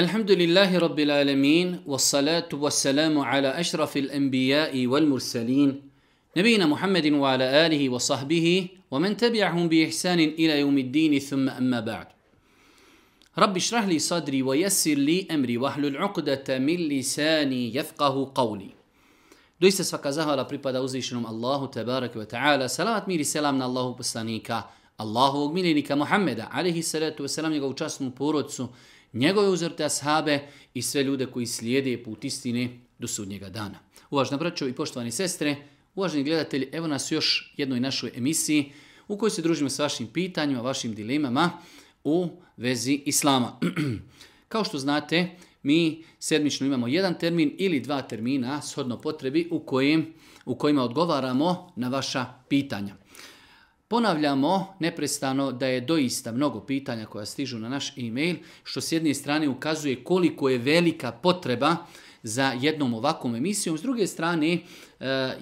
الحمد لله رب العالمين والصلاة والسلام على أشرف الأنبياء والمرسلين نبينا محمد وعلى آله وصحبه ومن تبعهم بإحسان إلى يوم الدين ثم أما بعد رب اشرح لي صدري ويسر لي أمري وحل العقدة من لساني يفقه قولي Doista svaka زهر pripada uzvišenom Allahu tebareke ve ta'ala. Salavat mir i الله na Allahu poslanika, Allahovog miljenika Muhammeda, alihi salatu ve selam njegove uzorite ashabe i sve ljude koji slijede put istine do sudnjega dana. Uvažna braćo i poštovani sestre, uvaženi gledatelji, evo nas još jednoj našoj emisiji u kojoj se družimo s vašim pitanjima, vašim dilemama u vezi islama. Kao što znate, mi sedmično imamo jedan termin ili dva termina shodno potrebi u, kojim, u kojima odgovaramo na vaša pitanja. Ponavljamo neprestano da je doista mnogo pitanja koja stižu na naš e-mail, što s jedne strane ukazuje koliko je velika potreba za jednom ovakvom emisijom. S druge strane, e,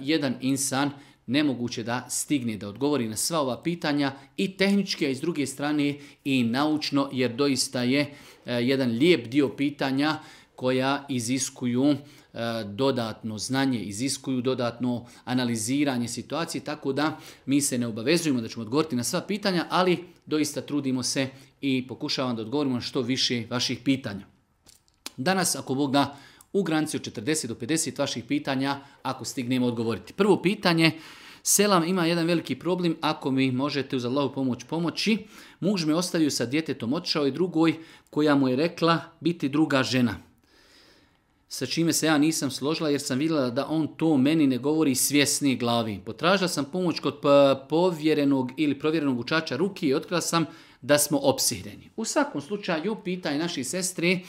jedan insan nemoguće da stigne da odgovori na sva ova pitanja i tehnički, a i s druge strane i naučno, jer doista je e, jedan lijep dio pitanja koja iziskuju uh, E, dodatno znanje, iziskuju dodatno analiziranje situacije, tako da mi se ne obavezujemo da ćemo odgovoriti na sva pitanja, ali doista trudimo se i pokušavam da odgovorimo na što više vaših pitanja. Danas, ako Bog da, u granici od 40 do 50 vaših pitanja, ako stignemo odgovoriti. Prvo pitanje, Selam ima jedan veliki problem, ako mi možete uz Allahu pomoć pomoći, muž me ostavio sa djetetom, otišao i drugoj koja mu je rekla biti druga žena sa čime se ja nisam složila jer sam vidjela da on to meni ne govori svjesni glavi. Potražila sam pomoć kod povjerenog ili provjerenog učača ruki i otkrila sam da smo opsihreni. U svakom slučaju pitaj naši sestri,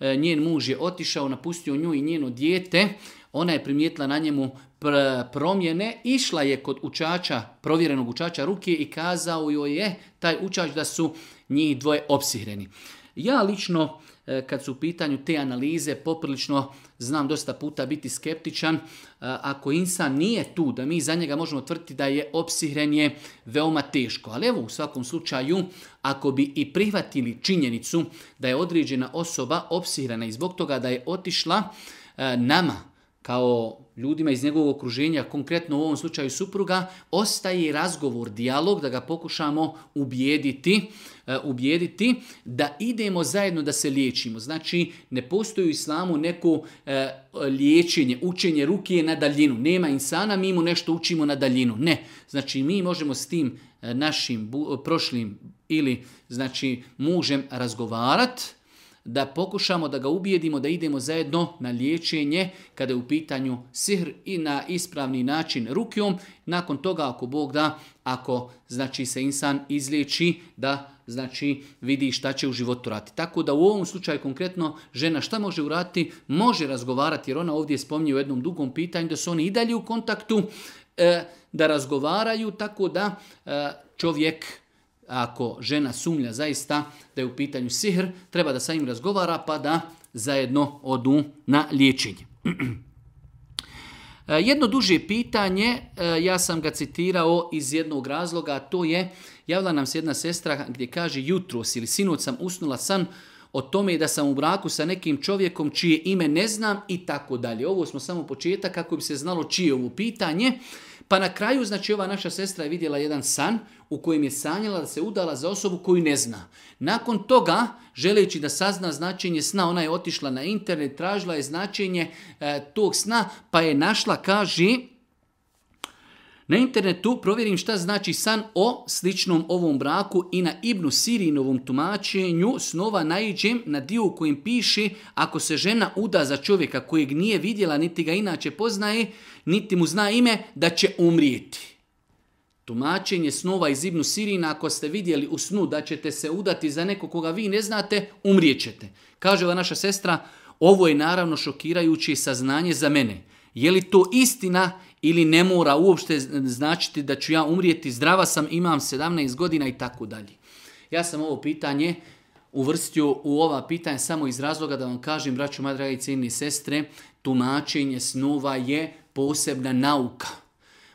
e, njen muž je otišao, napustio nju i njeno dijete, ona je primijetila na njemu pr promjene, išla je kod učača, provjerenog učača ruke i kazao joj je taj učač da su njih dvoje opsihreni. Ja lično uh, E, kad su u pitanju te analize poprilično znam dosta puta biti skeptičan. E, ako insan nije tu da mi za njega možemo tvrti da je opsihrenje veoma teško. Ali evo u svakom slučaju ako bi i prihvatili činjenicu da je određena osoba opsihrena i zbog toga da je otišla e, nama kao ljudima iz njegovog okruženja, konkretno u ovom slučaju supruga, ostaje razgovor, dijalog, da ga pokušamo ubijediti, e, ubijediti da idemo zajedno da se liječimo. Znači, ne postoji u islamu neko e, liječenje, učenje ruke na daljinu. Nema insana, mi mu nešto učimo na daljinu. Ne. Znači, mi možemo s tim e, našim prošlim ili znači mužem razgovarati, da pokušamo da ga ubijedimo da idemo zajedno na liječenje kada je u pitanju sihr i na ispravni način rukijom. Nakon toga ako Bog da, ako znači se insan izliječi da znači vidi šta će u životu raditi. Tako da u ovom slučaju konkretno žena šta može uraditi? Može razgovarati jer ona ovdje spominje u jednom dugom pitanju da su oni i dalje u kontaktu, e, da razgovaraju tako da e, čovjek ako žena sumlja zaista da je u pitanju sihr, treba da sa njim razgovara pa da zajedno odu na liječenje. E, jedno duže pitanje, e, ja sam ga citirao iz jednog razloga, to je, javila nam se jedna sestra gdje kaže jutro ili sinoć sam usnula san o tome da sam u braku sa nekim čovjekom čije ime ne znam i tako dalje. Ovo smo samo početak kako bi se znalo čije ovo pitanje. Uh, Pa na kraju, znači, ova naša sestra je vidjela jedan san u kojem je sanjala da se udala za osobu koju ne zna. Nakon toga, želeći da sazna značenje sna, ona je otišla na internet, tražila je značenje e, tog sna, pa je našla, kaže, Na internetu provjerim šta znači san o sličnom ovom braku i na Ibnu Sirinovom tumačenju snova najđem na dio u kojem piše ako se žena uda za čovjeka kojeg nije vidjela niti ga inače poznaje, niti mu zna ime, da će umrijeti. Tumačenje snova iz Ibnu Sirina ako ste vidjeli u snu da ćete se udati za nekog koga vi ne znate, umrijet ćete. Kaže ova naša sestra, ovo je naravno šokirajući saznanje za mene. Je li to istina ili ne mora uopšte značiti da ću ja umrijeti, zdrava sam, imam 17 godina i tako dalje. Ja sam ovo pitanje uvrstio u ova pitanja samo iz razloga da vam kažem, braću, moja draga i ciljni sestre, tumačenje snova je posebna nauka.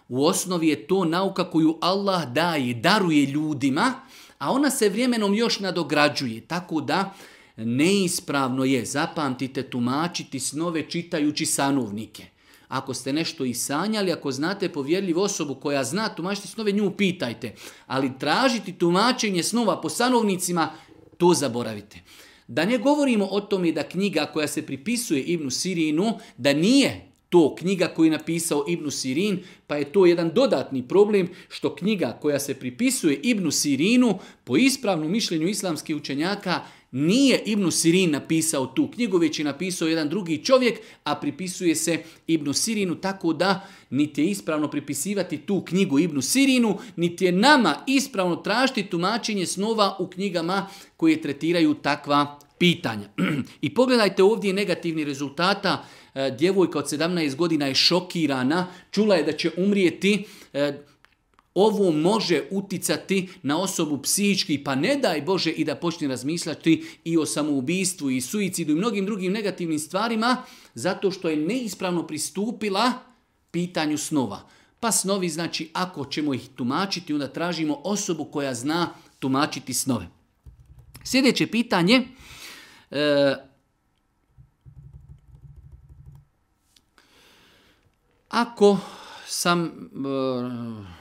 U osnovi je to nauka koju Allah daje, daruje ljudima, a ona se vremenom još nadograđuje. Tako da neispravno je zapamtite tumačiti snove čitajući sanovnike. Ako ste nešto i sanjali, ako znate povjerljivu osobu koja zna tumačiti snove, nju pitajte. Ali tražiti tumačenje snova po sanovnicima, to zaboravite. Da ne govorimo o tome da knjiga koja se pripisuje Ibnu Sirinu, da nije to knjiga koju je napisao Ibnu Sirin, pa je to jedan dodatni problem što knjiga koja se pripisuje Ibnu Sirinu, po ispravnom mišljenju islamskih učenjaka, Nije Ibnu Sirin napisao tu knjigu, već je napisao jedan drugi čovjek, a pripisuje se Ibnu Sirinu, tako da niti je ispravno pripisivati tu knjigu Ibnu Sirinu, niti je nama ispravno tražiti tumačenje snova u knjigama koje tretiraju takva pitanja. I pogledajte ovdje negativni rezultata. Eh, djevojka od 17 godina je šokirana, čula je da će umrijeti, eh, ovo može uticati na osobu psihički, pa ne daj Bože i da počne razmišljati i o samoubistvu i suicidu i mnogim drugim negativnim stvarima, zato što je neispravno pristupila pitanju snova. Pa snovi znači ako ćemo ih tumačiti, onda tražimo osobu koja zna tumačiti snove. Sljedeće pitanje, e, ako sam... E,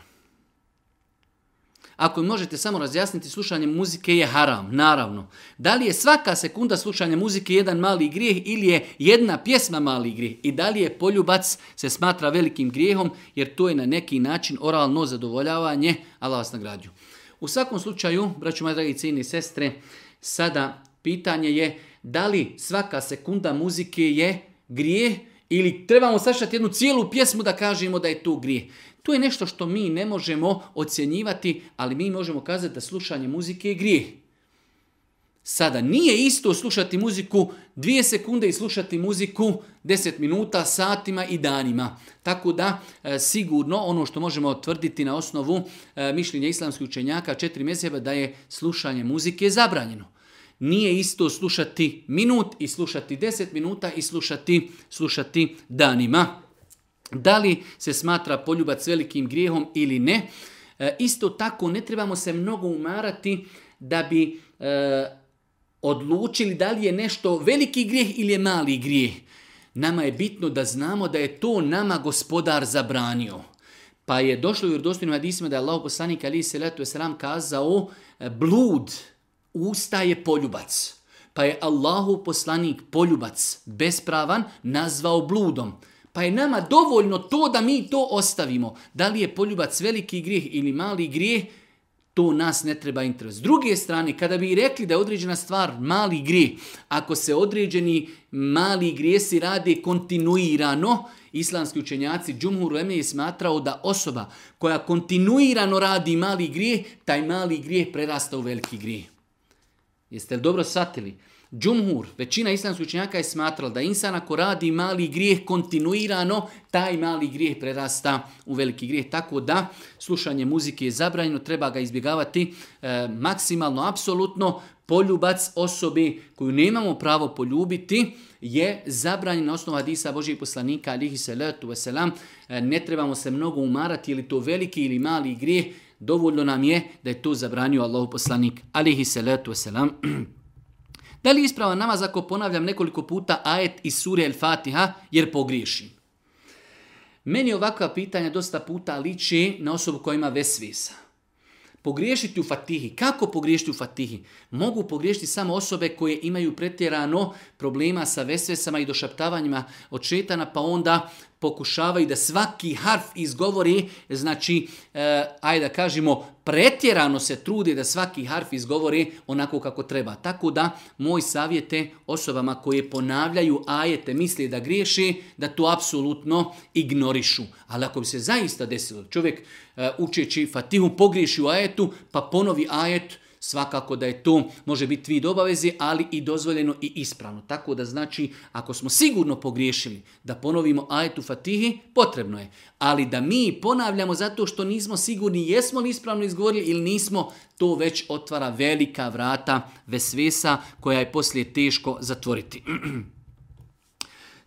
ako im možete samo razjasniti, slušanje muzike je haram, naravno. Da li je svaka sekunda slušanja muzike jedan mali grijeh ili je jedna pjesma mali grijeh? I da li je poljubac se smatra velikim grijehom jer to je na neki način oralno zadovoljavanje, ala vas nagrađu. U svakom slučaju, braću moje dragi cijene sestre, sada pitanje je da li svaka sekunda muzike je grijeh ili trebamo sašati jednu cijelu pjesmu da kažemo da je to grijeh. To je nešto što mi ne možemo ocjenjivati, ali mi možemo kazati da slušanje muzike je grijeh. Sada, nije isto slušati muziku dvije sekunde i slušati muziku deset minuta, satima i danima. Tako da, e, sigurno, ono što možemo otvrditi na osnovu e, mišljenja islamskih učenjaka četiri mezeva da je slušanje muzike zabranjeno. Nije isto slušati minut i slušati deset minuta i slušati, slušati danima. Da li se smatra poljubac velikim grijehom ili ne? E, isto tako ne trebamo se mnogo umarati da bi e, odlučili da li je nešto veliki grijeh ili je mali grijeh. Nama je bitno da znamo da je to nama gospodar zabranio. Pa je došlo u vjerovostinu hadisima da je Allah poslanik Ali Selatu Esram kazao e, blud, usta je poljubac. Pa je Allahu poslanik poljubac bespravan nazvao bludom. Pa je nama dovoljno to da mi to ostavimo. Da li je poljubac veliki grijeh ili mali grijeh, to nas ne treba interes. S druge strane, kada bi rekli da je određena stvar mali grijeh, ako se određeni mali grijesi rade kontinuirano, islamski učenjaci Džumhur Leme je smatrao da osoba koja kontinuirano radi mali grijeh, taj mali grijeh prerasta u veliki grijeh. Jeste li dobro shvatili? Jeste li dobro shvatili? Džumhur, većina islamskih učenjaka je smatrala da insan ako radi mali grijeh kontinuirano, taj mali grijeh prerasta u veliki grijeh. Tako da slušanje muzike je zabranjeno, treba ga izbjegavati e, maksimalno, apsolutno. Poljubac osobe koju nemamo pravo poljubiti je zabranjena osnova hadisa Božijeg poslanika, alihi salatu wasalam. E, ne trebamo se mnogo umarati, ili to veliki ili mali grijeh, dovoljno nam je da je to zabranio Allah poslanik, alihi salatu wasalam. Da li isprava namaz ako ponavljam nekoliko puta ajet iz sure El Fatiha jer pogriješim? Meni ovakva pitanja dosta puta liči na osobu koja ima vesvisa. Pogriješiti u Fatihi. Kako pogriješiti u Fatihi? Mogu pogriješiti samo osobe koje imaju pretjerano problema sa vesvesama i došaptavanjima od šetana, pa onda pokušavaju da svaki harf izgovori, znači, e, ajde da kažemo, pretjerano se trudi da svaki harf izgovori onako kako treba. Tako da, moj savjet je osobama koje ponavljaju ajete, misli da griješi, da to apsolutno ignorišu. Ali ako bi se zaista desilo, čovjek e, učeći fatihu pogriješi u ajetu, pa ponovi ajetu, svakako da je to može biti vid obaveze, ali i dozvoljeno i ispravno. Tako da znači, ako smo sigurno pogriješili da ponovimo ajetu fatihi, potrebno je. Ali da mi ponavljamo zato što nismo sigurni jesmo li ispravno izgovorili ili nismo, to već otvara velika vrata vesvesa koja je poslije teško zatvoriti.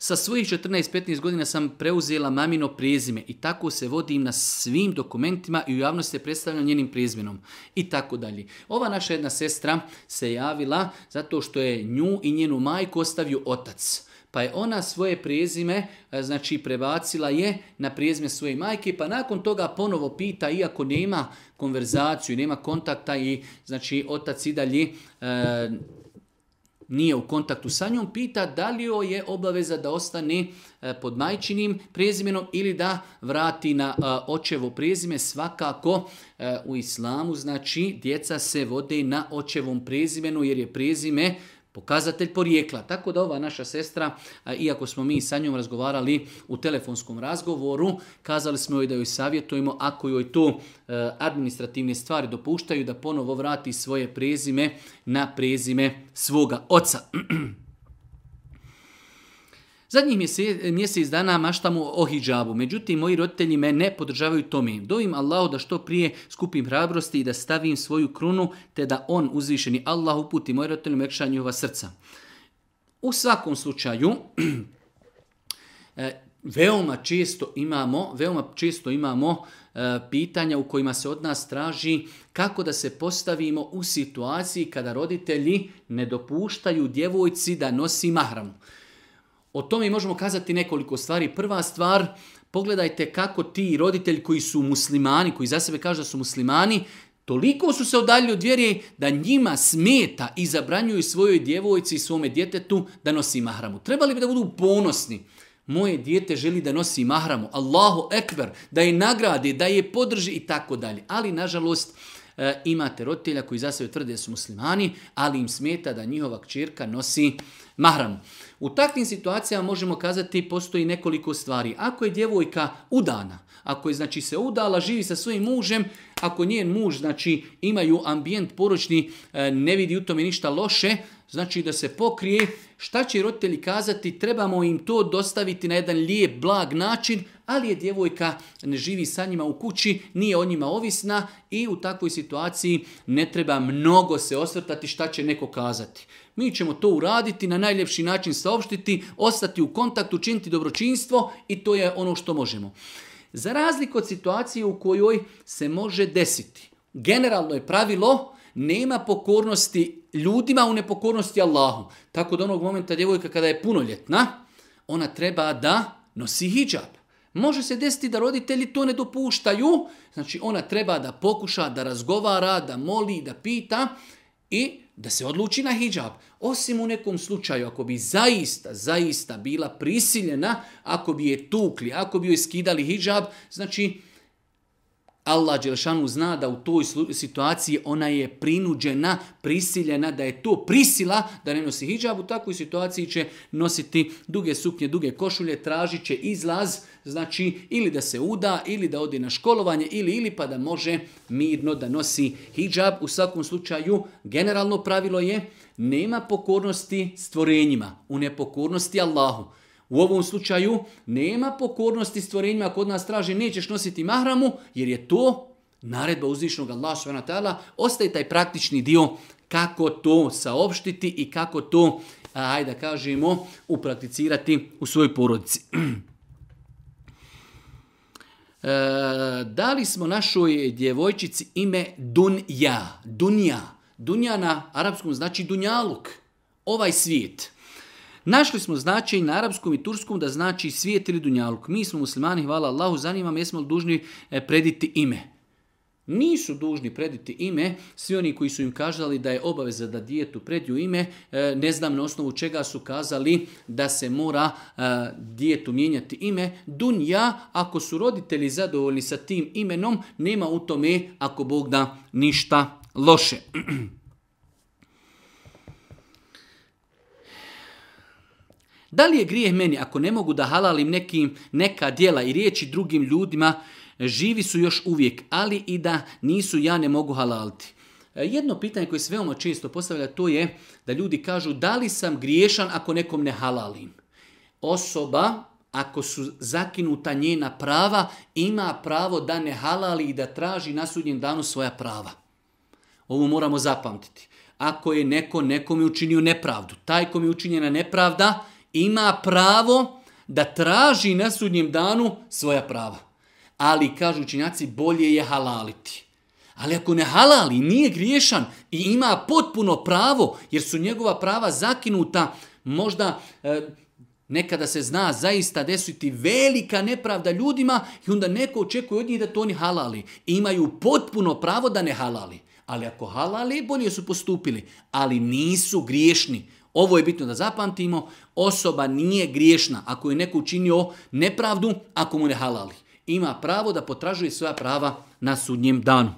Sa svojih 14-15 godina sam preuzela mamino prezime i tako se vodim na svim dokumentima i u javnosti se predstavljam njenim prezimenom i tako dalje. Ova naša jedna sestra se javila zato što je nju i njenu majku ostavio otac. Pa je ona svoje prezime, e, znači prebacila je na prezime svoje majke, pa nakon toga ponovo pita, iako nema konverzaciju, nema kontakta i znači otac i dalje e, nije u kontaktu sa njom, pita da li joj je obaveza da ostane e, pod majčinim prezimenom ili da vrati na e, očevo prezime. Svakako e, u islamu, znači, djeca se vode na očevom prezimenu jer je prezime uh, pokazatelj porijekla. Tako da ova naša sestra, iako smo mi sa njom razgovarali u telefonskom razgovoru, kazali smo joj da joj savjetujemo ako joj to e, administrativne stvari dopuštaju da ponovo vrati svoje prezime na prezime svoga oca. Zadnjih mjesec, mjesec dana maštamo o hijabu, međutim moji roditelji me ne podržavaju tome. Dovim Allahu da što prije skupim hrabrosti i da stavim svoju krunu, te da on uzvišeni Allah uputi moji roditelji u mekšanju ova srca. U svakom slučaju, e, veoma često imamo, veoma često imamo e, pitanja u kojima se od nas traži kako da se postavimo u situaciji kada roditelji ne dopuštaju djevojci da nosi mahramu. O tome možemo kazati nekoliko stvari. Prva stvar, pogledajte kako ti roditelji koji su muslimani, koji za sebe kažu da su muslimani, toliko su se odaljili od vjere da njima smeta i zabranjuju svojoj djevojci i svome djetetu da nosi mahramu. Trebali bi da budu ponosni. Moje dijete želi da nosi mahramu. Allahu ekber, da je nagrade, da je podrži i tako dalje. Ali, nažalost, E, imate roditelja koji za sebe tvrde da su muslimani, ali im smeta da njihova kćerka nosi mahram. U takvim situacijama možemo kazati postoji nekoliko stvari. Ako je djevojka udana, ako je znači se udala, živi sa svojim mužem, ako njen muž znači imaju ambijent poročni, e, ne vidi u tome ništa loše, znači da se pokrije, šta će roditelji kazati, trebamo im to dostaviti na jedan lijep, blag način, ali je djevojka ne živi sa njima u kući, nije o njima ovisna i u takvoj situaciji ne treba mnogo se osvrtati šta će neko kazati. Mi ćemo to uraditi, na najljepši način saopštiti, ostati u kontaktu, činiti dobročinstvo i to je ono što možemo. Za razliku od situacije u kojoj se može desiti, generalno je pravilo da nema pokornosti ljudima u nepokornosti Allahu. Tako da onog momenta djevojka kada je punoljetna, ona treba da nosi hijab. Može se desiti da roditelji to ne dopuštaju, znači ona treba da pokuša, da razgovara, da moli, da pita i da se odluči na hijab. Osim u nekom slučaju, ako bi zaista, zaista bila prisiljena, ako bi je tukli, ako bi joj skidali hijab, znači... Allah Đelšanu zna da u toj situaciji ona je prinuđena, prisiljena, da je to prisila da ne nosi hijab. U takvoj situaciji će nositi duge suknje, duge košulje, tražit će izlaz, znači ili da se uda, ili da ode na školovanje, ili, ili pa da može mirno da nosi hijab. U svakom slučaju, generalno pravilo je, nema pokornosti stvorenjima, u nepokornosti Allahu. U ovom slučaju nema pokornosti stvorenjima kod nas traži nećeš nositi mahramu jer je to naredba uzvišnog Allah s.w.t. Ostaje taj praktični dio kako to saopštiti i kako to, ajde da kažemo, uprakticirati u svojoj porodici. E, dali smo našoj djevojčici ime Dunja. Dunja. Dunja na arapskom znači Dunjaluk. Ovaj svijet. Dunja. Našli smo značaj na arapskom i turskom da znači svijet ili dunjaluk. Mi smo muslimani, hvala Allahu, zanimam, jesmo li dužni e, prediti ime? Nisu dužni prediti ime, svi oni koji su im kažali da je obaveza da dijetu prediju ime, e, ne znam na osnovu čega su kazali da se mora e, dijetu mijenjati ime. Dunja, ako su roditelji zadovoljni sa tim imenom, nema u tome, ako Bog da, ništa loše. Da li je grijeh meni ako ne mogu da halalim nekim, neka dijela i riječi drugim ljudima, živi su još uvijek, ali i da nisu ja ne mogu halaliti. E, jedno pitanje koje se veoma često postavlja to je da ljudi kažu da li sam griješan ako nekom ne halalim. Osoba, ako su zakinuta njena prava, ima pravo da ne halali i da traži na sudnjem danu svoja prava. Ovo moramo zapamtiti. Ako je neko nekom je učinio nepravdu, taj kom je učinjena nepravda, ima pravo da traži na sudnjem danu svoja prava. Ali, kažu učinjaci, bolje je halaliti. Ali ako ne halali, nije griješan i ima potpuno pravo, jer su njegova prava zakinuta, možda e, nekada se zna zaista desiti velika nepravda ljudima i onda neko očekuje od njih da to oni halali. Imaju potpuno pravo da ne halali. Ali ako halali, bolje su postupili. Ali nisu griješni. Ovo je bitno da zapamtimo, osoba nije griješna ako je neko učinio nepravdu, ako mu ne halali. Ima pravo da potražuje svoja prava na sudnjem danu.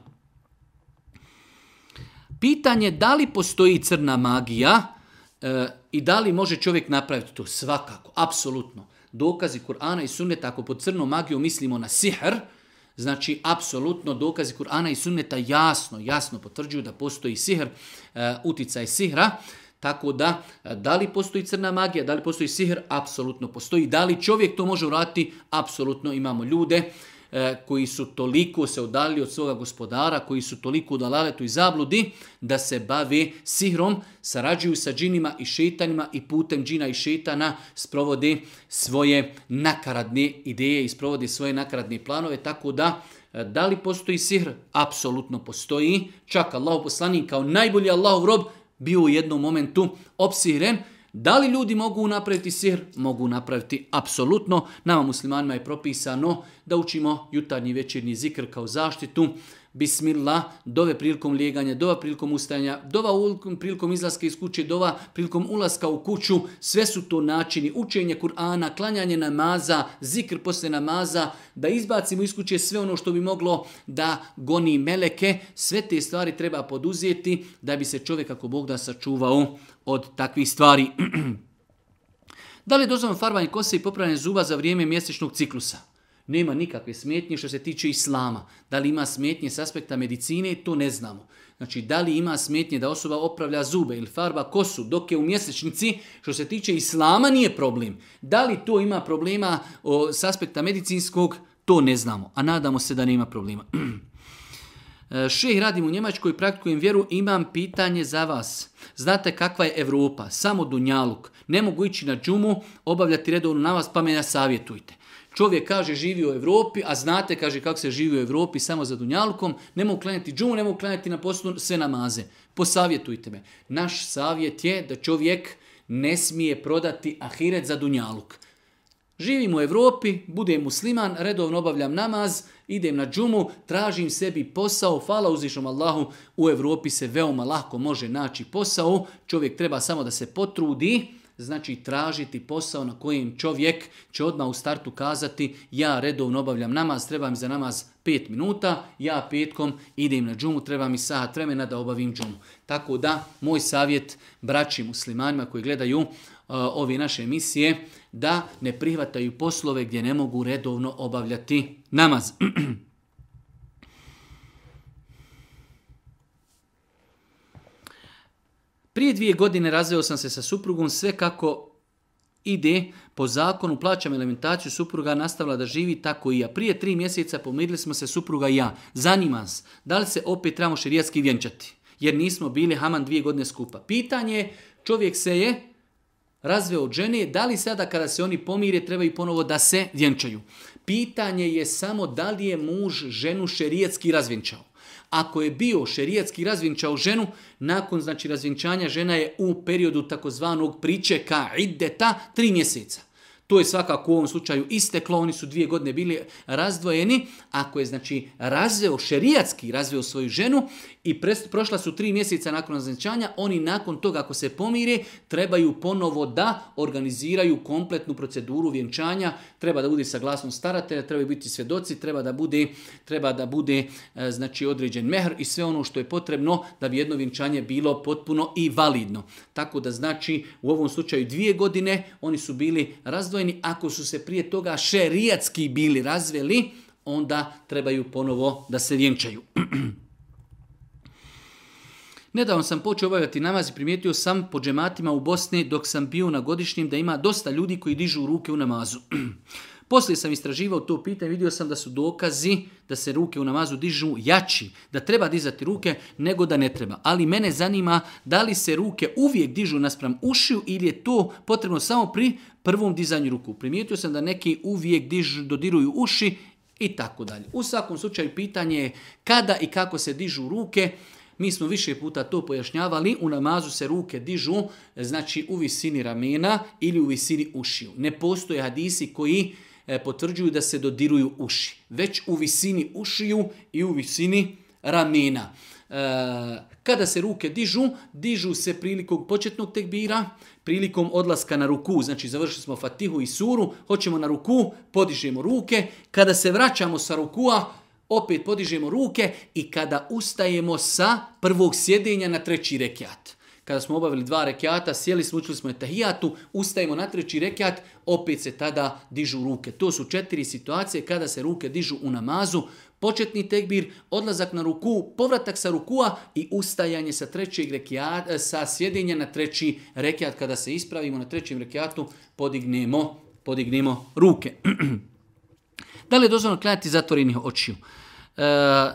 Pitanje da li postoji crna magija e, i da li može čovjek napraviti to svakako, apsolutno. Dokazi Kur'ana i Sunneta, ako pod crnom magiju mislimo na sihr, znači apsolutno dokazi Kur'ana i Sunneta jasno, jasno potvrđuju da postoji sihr, e, uticaj sihra, Tako da, da li postoji crna magija, da li postoji sihr, apsolutno postoji. Da li čovjek to može urati, apsolutno imamo ljude eh, koji su toliko se odali od svoga gospodara, koji su toliko udalale tu i zabludi, da se bave sihrom, sarađuju sa džinima i šetanjima i putem džina i šetana sprovode svoje nakaradne ideje i sprovode svoje nakaradne planove, tako da eh, da li postoji sihr? Apsolutno postoji. Čak Allah poslani kao najbolji Allahov rob bio u jednom momentu opsiren. Da li ljudi mogu napraviti sihr? Mogu napraviti apsolutno. Nama muslimanima je propisano da učimo jutarnji večernji zikr kao zaštitu bismillah, dove prilikom lijeganja, dova prilikom ustajanja, dova prilikom izlaska iz kuće, dova prilikom ulaska u kuću, sve su to načini učenje Kur'ana, klanjanje namaza, zikr posle namaza, da izbacimo iz kuće sve ono što bi moglo da goni meleke, sve te stvari treba poduzeti da bi se čovjek ako Bog da sačuvao od takvih stvari. da li je dozvan farbanje kose i popravljanje zuba za vrijeme mjesečnog ciklusa? Nema nikakve smetnje što se tiče islama. Da li ima smetnje s aspekta medicine, to ne znamo. Znači, da li ima smetnje da osoba opravlja zube ili farba kosu dok je u mjesečnici, što se tiče islama, nije problem. Da li to ima problema o, s aspekta medicinskog, to ne znamo. A nadamo se da nema problema. E, šeh radim u Njemačkoj, praktikujem vjeru, imam pitanje za vas. Znate kakva je Evropa? Samo Dunjaluk. Ne mogu ići na džumu, obavljati redovno na vas, pa me ja savjetujte. Čovjek kaže živi u Evropi, a znate kaže kako se živi u Evropi samo za dunjalkom, ne mogu klanjati džumu, ne mogu klanjati na poslu sve namaze. Posavjetujte me. Naš savjet je da čovjek ne smije prodati ahiret za dunjaluk. Živim u Evropi, budem musliman, redovno obavljam namaz, idem na džumu, tražim sebi posao, fala uzvišom Allahu, u Evropi se veoma lahko može naći posao, čovjek treba samo da se potrudi, znači tražiti posao na kojem čovjek će odmah u startu kazati ja redovno obavljam namaz, treba mi za namaz 5 minuta, ja petkom idem na džumu, treba mi sahat vremena da obavim džumu. Tako da, moj savjet braći muslimanima koji gledaju uh, ove naše emisije, da ne prihvataju poslove gdje ne mogu redovno obavljati namaz. Prije dvije godine razveo sam se sa suprugom sve kako ide. Po zakonu plaćam elementaciju, supruga nastavila da živi tako i ja. Prije tri mjeseca pomirili smo se supruga i ja. Zanima se, da li se opet trebamo širijatski vjenčati? Jer nismo bili haman dvije godine skupa. Pitanje, čovjek se je razveo od žene, da li sada kada se oni pomire trebaju ponovo da se vjenčaju? Pitanje je samo da li je muž ženu šerijetski razvjenčao. Ako je bio šerijatski razvinčao ženu, nakon znači razvinčanja žena je u periodu takozvanog pričeka ideta tri mjeseca. To je svakako u ovom slučaju isteklo, oni su dvije godine bili razdvojeni. Ako je znači razveo šerijatski, razveo svoju ženu i pre, prošla su tri mjeseca nakon razvećanja, oni nakon toga ako se pomire trebaju ponovo da organiziraju kompletnu proceduru vjenčanja, treba da bude saglasno staratelja, treba biti svjedoci, treba da bude, treba da bude e, znači određen mehr i sve ono što je potrebno da bi jedno vjenčanje bilo potpuno i validno. Tako da znači u ovom slučaju dvije godine oni su bili razdvojeni razdvojeni, ako su se prije toga šerijatski bili razveli, onda trebaju ponovo da se vjenčaju. Nedavno sam počeo obavljati namaz i primijetio sam po džematima u Bosni dok sam bio na godišnjem da ima dosta ljudi koji dižu ruke u namazu. Poslije sam istraživao to pitanje, vidio sam da su dokazi da se ruke u namazu dižu jači, da treba dizati ruke nego da ne treba. Ali mene zanima da li se ruke uvijek dižu naspram ušiju ili je to potrebno samo pri prvom dizanju ruku. Primijetio sam da neki uvijek dižu, dodiruju uši i tako dalje. U svakom slučaju pitanje je kada i kako se dižu ruke. Mi smo više puta to pojašnjavali, u namazu se ruke dižu, znači u visini ramena ili u visini ušiju. Ne postoje hadisi koji e, potvrđuju da se dodiruju uši. Već u visini ušiju i u visini ramena. E, kada se ruke dižu, dižu se prilikom početnog tekbira, prilikom odlaska na ruku, znači završili smo fatihu i suru, hoćemo na ruku, podižemo ruke, kada se vraćamo sa rukua, opet podižemo ruke i kada ustajemo sa prvog sjedenja na treći rekiat kada smo obavili dva rekiata, sjeli smo, učili smo etahijatu, ustajemo na treći rekiat, opet se tada dižu ruke. To su četiri situacije kada se ruke dižu u namazu, početni tekbir, odlazak na ruku, povratak sa rukua i ustajanje sa trećeg rekiata, eh, sa sjedinja na treći rekiat. Kada se ispravimo na trećem rekiatu, podignemo, podignemo ruke. da li je dozvano klanjati zatvorenih očiju? E,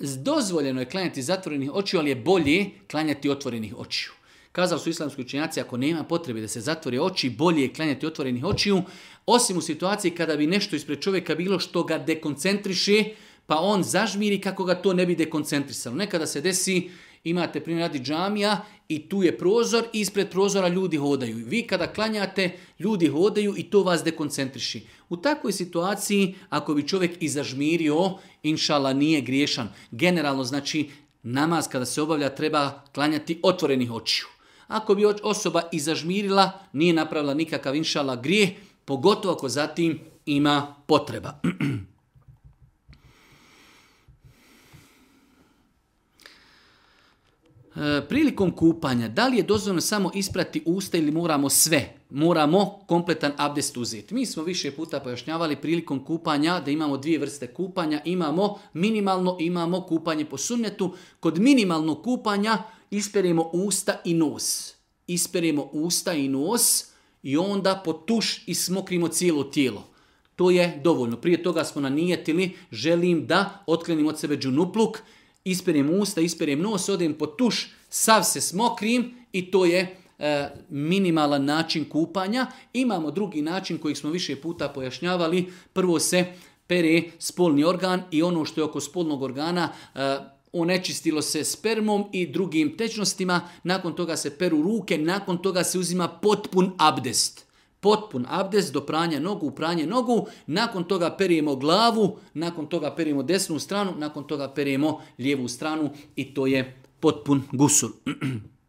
dozvoljeno je klanjati zatvorenih očiju, ali je bolje klanjati otvorenih očiju. Kazali su islamski učenjaci, ako nema potrebe da se zatvore oči, bolje je klanjati otvorenih očiju, osim u situaciji kada bi nešto ispred čovjeka bilo što ga dekoncentriše, pa on zažmiri kako ga to ne bi dekoncentrisalo. Nekada se desi, imate primjer radi džamija i tu je prozor, ispred prozora ljudi hodaju. Vi kada klanjate, ljudi hodaju i to vas dekoncentriši. U takvoj situaciji, ako bi čovjek izažmirio, inšala nije griješan. Generalno, znači, namaz kada se obavlja treba klanjati otvorenih očiju. Ako bi osoba izažmirila, nije napravila nikakav inšala grije, pogotovo ako zatim ima potreba. E, prilikom kupanja, da li je dozvoljno samo isprati usta ili moramo sve? Moramo kompletan abdest uzeti. Mi smo više puta pojašnjavali prilikom kupanja da imamo dvije vrste kupanja. Imamo minimalno, imamo kupanje po sunnetu. Kod minimalnog kupanja isperemo usta i nos. Isperemo usta i nos i onda po tuš i smokrimo cijelo tijelo. To je dovoljno. Prije toga smo nanijetili, želim da otklenim od sebe džunupluk, isperem usta, isperem nos, odem pod tuš, sav se smokrim i to je e, minimalan način kupanja. Imamo drugi način koji smo više puta pojašnjavali. Prvo se pere spolni organ i ono što je oko spolnog organa e, onečistilo se spermom i drugim tečnostima. Nakon toga se peru ruke, nakon toga se uzima potpun abdest potpun abdes do pranja nogu, pranje nogu, nakon toga perijemo glavu, nakon toga perijemo desnu stranu, nakon toga perijemo lijevu stranu i to je potpun gusul.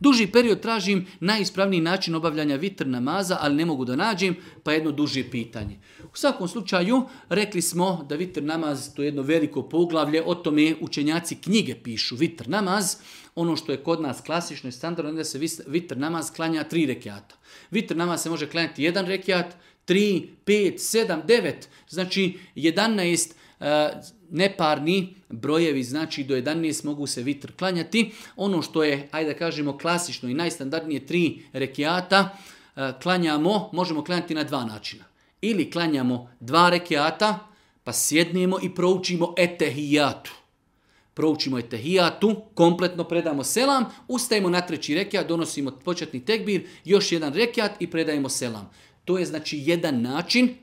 Duži period tražim najispravniji način obavljanja vitr namaza, ali ne mogu da nađem, pa jedno duže pitanje. U svakom slučaju, rekli smo da vitr namaz to je jedno veliko poglavlje, o tome učenjaci knjige pišu vitr namaz, ono što je kod nas klasično i standardno, da se vitr namaz klanja tri rekiata. Vitr namaz se može klanjati jedan rekiat, tri, pet, sedam, devet, znači jedanaest E, neparni brojevi, znači do 11 mogu se vitr klanjati. Ono što je, ajde da kažemo, klasično i najstandardnije tri rekiata, e, klanjamo, možemo klanjati na dva načina. Ili klanjamo dva rekiata, pa sjednemo i proučimo etehijatu. Proučimo etehijatu, kompletno predamo selam, ustajemo na treći rekiat, donosimo početni tekbir, još jedan rekiat i predajemo selam. To je znači jedan način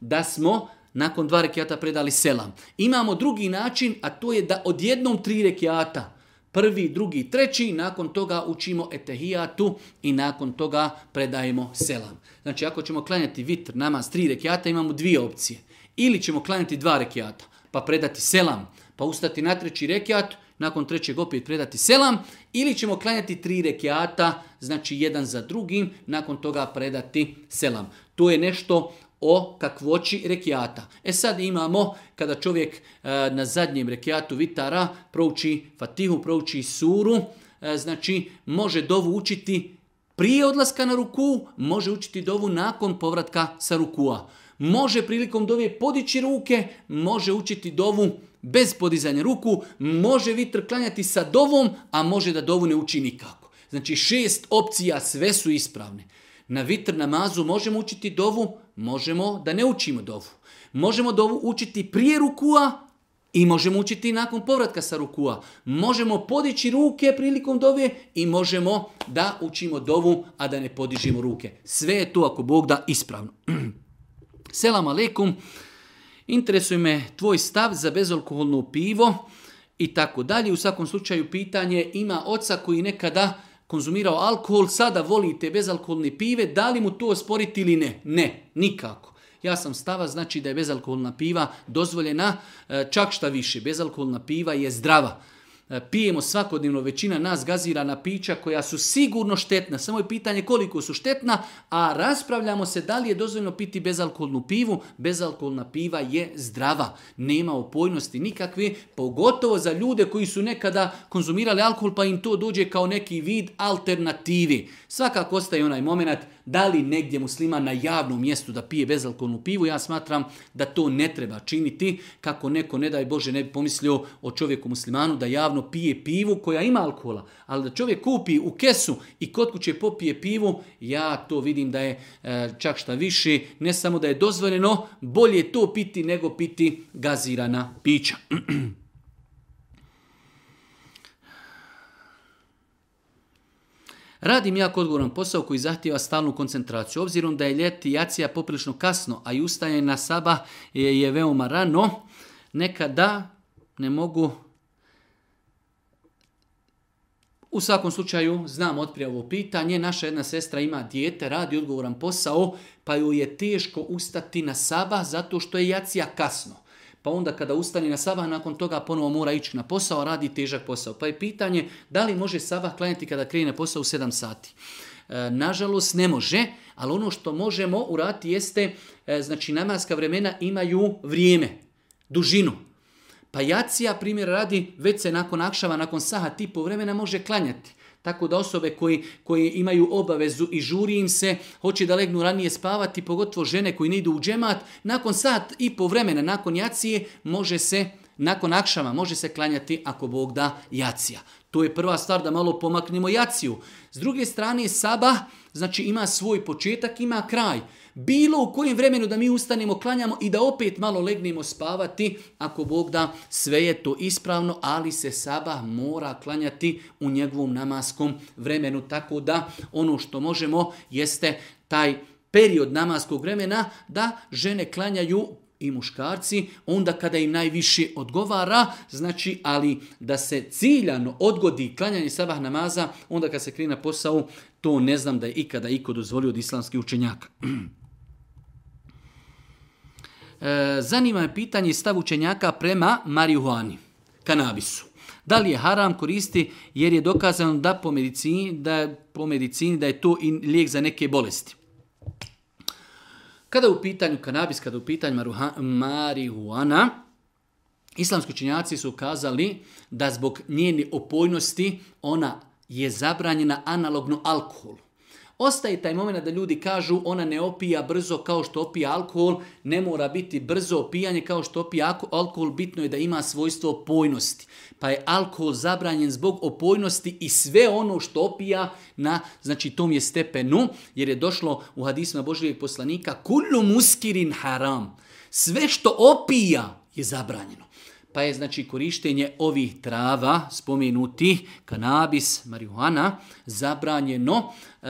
da smo nakon dva rekiata predali selam. Imamo drugi način, a to je da odjednom tri rekiata, prvi, drugi, treći, nakon toga učimo etehijatu i nakon toga predajemo selam. Znači, ako ćemo klanjati vitr, namaz, tri rekiata, imamo dvije opcije. Ili ćemo klanjati dva rekiata, pa predati selam, pa ustati na treći rekiat, nakon trećeg opet predati selam, ili ćemo klanjati tri rekiata, znači jedan za drugim, nakon toga predati selam. To je nešto o kakvoći rekiata. E sad imamo kada čovjek e, na zadnjem rekiatu vitara prouči fatihu, prouči suru, e, znači može dovu učiti prije odlaska na ruku, može učiti dovu nakon povratka sa rukua. Može prilikom dove podići ruke, može učiti dovu bez podizanja ruku, može vitr klanjati sa dovom, a može da dovu ne uči nikako. Znači šest opcija sve su ispravne na vitr namazu možemo učiti dovu, možemo da ne učimo dovu. Možemo dovu učiti prije rukua i možemo učiti nakon povratka sa rukua. Možemo podići ruke prilikom dove i možemo da učimo dovu, a da ne podižimo ruke. Sve je to ako Bog da ispravno. Selam aleikum. Interesuje me tvoj stav za bezalkoholno pivo i tako dalje. U svakom slučaju pitanje ima oca koji nekada konzumirao alkohol, sada voli te bezalkoholne pive, da li mu to osporiti ili ne? Ne, nikako. Ja sam stava, znači da je bezalkoholna piva dozvoljena e, čak šta više. Bezalkoholna piva je zdrava. E, pijemo svakodnevno, većina nas gazirana pića koja su sigurno štetna, samo je pitanje koliko su štetna, a raspravljamo se da li je dozvoljno piti bezalkoholnu pivu, bezalkoholna piva je zdrava, nema opojnosti nikakve, pogotovo za ljude koji su nekada konzumirali alkohol pa im to dođe kao neki vid alternativi. Svakako ostaje onaj moment da li negdje muslima na javnom mjestu da pije bezalkonu pivu, ja smatram da to ne treba činiti, kako neko, ne daj Bože, ne bi pomislio o čovjeku muslimanu da javno pije pivu koja ima alkohola, ali da čovjek kupi u kesu i kod kuće popije pivu, ja to vidim da je e, čak šta više, ne samo da je dozvoljeno, bolje to piti nego piti gazirana pića. Radim jako odgovoran posao koji zahtjeva stalnu koncentraciju. Obzirom da je ljeti jacija poprilično kasno, a i ustajanje na saba je, je veoma rano, nekada ne mogu... U svakom slučaju, znam otprije ovo pitanje, naša jedna sestra ima dijete, radi odgovoran posao, pa ju je teško ustati na saba zato što je jacija kasno pa onda kada ustane na sabah, nakon toga ponovo mora ići na posao, radi težak posao. Pa je pitanje, da li može sabah klanjati kada krene na posao u 7 sati? E, nažalost, ne može, ali ono što možemo urati jeste, e, znači namaska vremena imaju vrijeme, dužinu. Pa jacija, primjer, radi, već se nakon akšava, nakon saha, tipu vremena može klanjati. Tako da osobe koji, koji imaju obavezu i žuri im se, hoće da legnu ranije spavati, pogotovo žene koji ne idu u džemat, nakon sat i po vremena, nakon jacije, može se, nakon akšama, može se klanjati ako Bog da jacija. To je prva stvar da malo pomaknemo jaciju. S druge strane, saba, znači ima svoj početak, ima kraj bilo u kojem vremenu da mi ustanemo, klanjamo i da opet malo legnemo spavati, ako Bog da sve je to ispravno, ali se sabah mora klanjati u njegovom namaskom vremenu. Tako da ono što možemo jeste taj period namaskog vremena da žene klanjaju i muškarci, onda kada im najviše odgovara, znači, ali da se ciljano odgodi klanjanje sabah namaza, onda kad se krije na posao, to ne znam da je ikada iko dozvolio od islamskih učenjaka. E, zanima je pitanje stav učenjaka prema marihuani, kanabisu. Da li je haram koristi jer je dokazano da po medicini da je, po medicini, da je to i lijek za neke bolesti. Kada u pitanju kanabis, kada u pitanju marihuana, islamski činjaci su ukazali da zbog njene opojnosti ona je zabranjena analogno alkoholu ostaje taj moment da ljudi kažu ona ne opija brzo kao što opija alkohol, ne mora biti brzo opijanje kao što opija alkohol, bitno je da ima svojstvo opojnosti. Pa je alkohol zabranjen zbog opojnosti i sve ono što opija na znači tom je stepenu, jer je došlo u hadisma Božijeg poslanika kullu muskirin haram. Sve što opija je zabranjeno pa je znači korištenje ovih trava spomenuti kanabis, marihuana, zabranjeno e,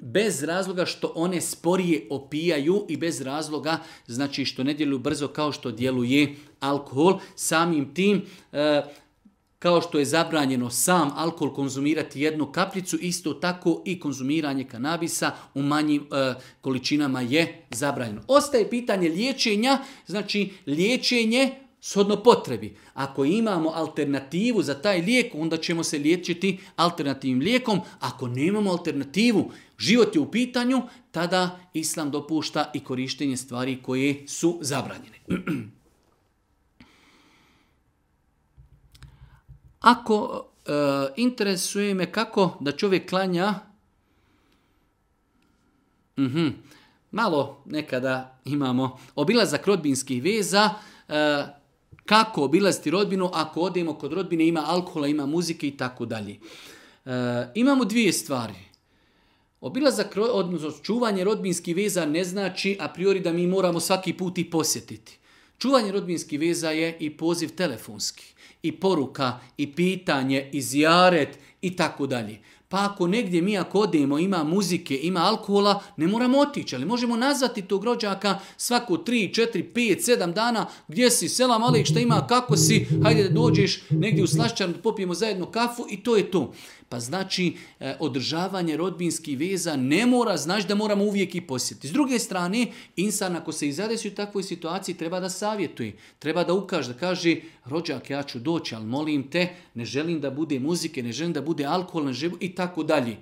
bez razloga što one sporije opijaju i bez razloga znači što ne djeluju brzo kao što djeluje alkohol. Samim tim, e, kao što je zabranjeno sam alkohol konzumirati jednu kapljicu, isto tako i konzumiranje kanabisa u manjim e, količinama je zabranjeno. Ostaje pitanje liječenja, znači liječenje shodno potrebi. Ako imamo alternativu za taj lijek, onda ćemo se liječiti alternativnim lijekom. Ako nemamo alternativu, život je u pitanju, tada Islam dopušta i korištenje stvari koje su zabranjene. Ako e, interesuje me kako da čovjek klanja, mh, malo nekada imamo obilazak rodbinskih veza, e, kako obilaziti rodbinu ako odemo kod rodbine, ima alkohola, ima muzike i tako dalje. E, imamo dvije stvari. Obilazak, odnosno čuvanje rodbinskih veza ne znači a priori da mi moramo svaki put i posjetiti. Čuvanje rodbinskih veza je i poziv telefonski, i poruka, i pitanje, i zjaret, i tako dalje. Pa ako negdje mi ako odemo, ima muzike, ima alkohola, ne moramo otići, ali možemo nazvati tog rođaka svako 3, 4, 5, 7 dana, gdje si, selam Alek, šta ima, kako si, hajde da dođeš negdje u slašćan, popijemo zajedno kafu i to je to. Pa znači, e, održavanje rodbinskih veza ne mora, znači da moramo uvijek i posjetiti. S druge strane, insan ako se izadesi u takvoj situaciji, treba da savjetuje, treba da ukaže, da kaže, rođak, ja ću doći, ali molim te, ne želim da bude muzike, ne želim da bude alkohol, ne želim, i tako dalje.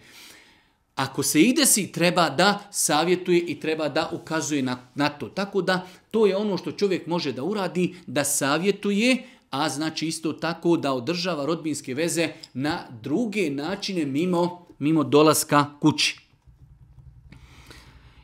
Ako se i desi, treba da savjetuje i treba da ukazuje na, na to. Tako da, to je ono što čovjek može da uradi, da savjetuje, a znači isto tako da održava rodbinske veze na druge načine mimo, mimo dolaska kući.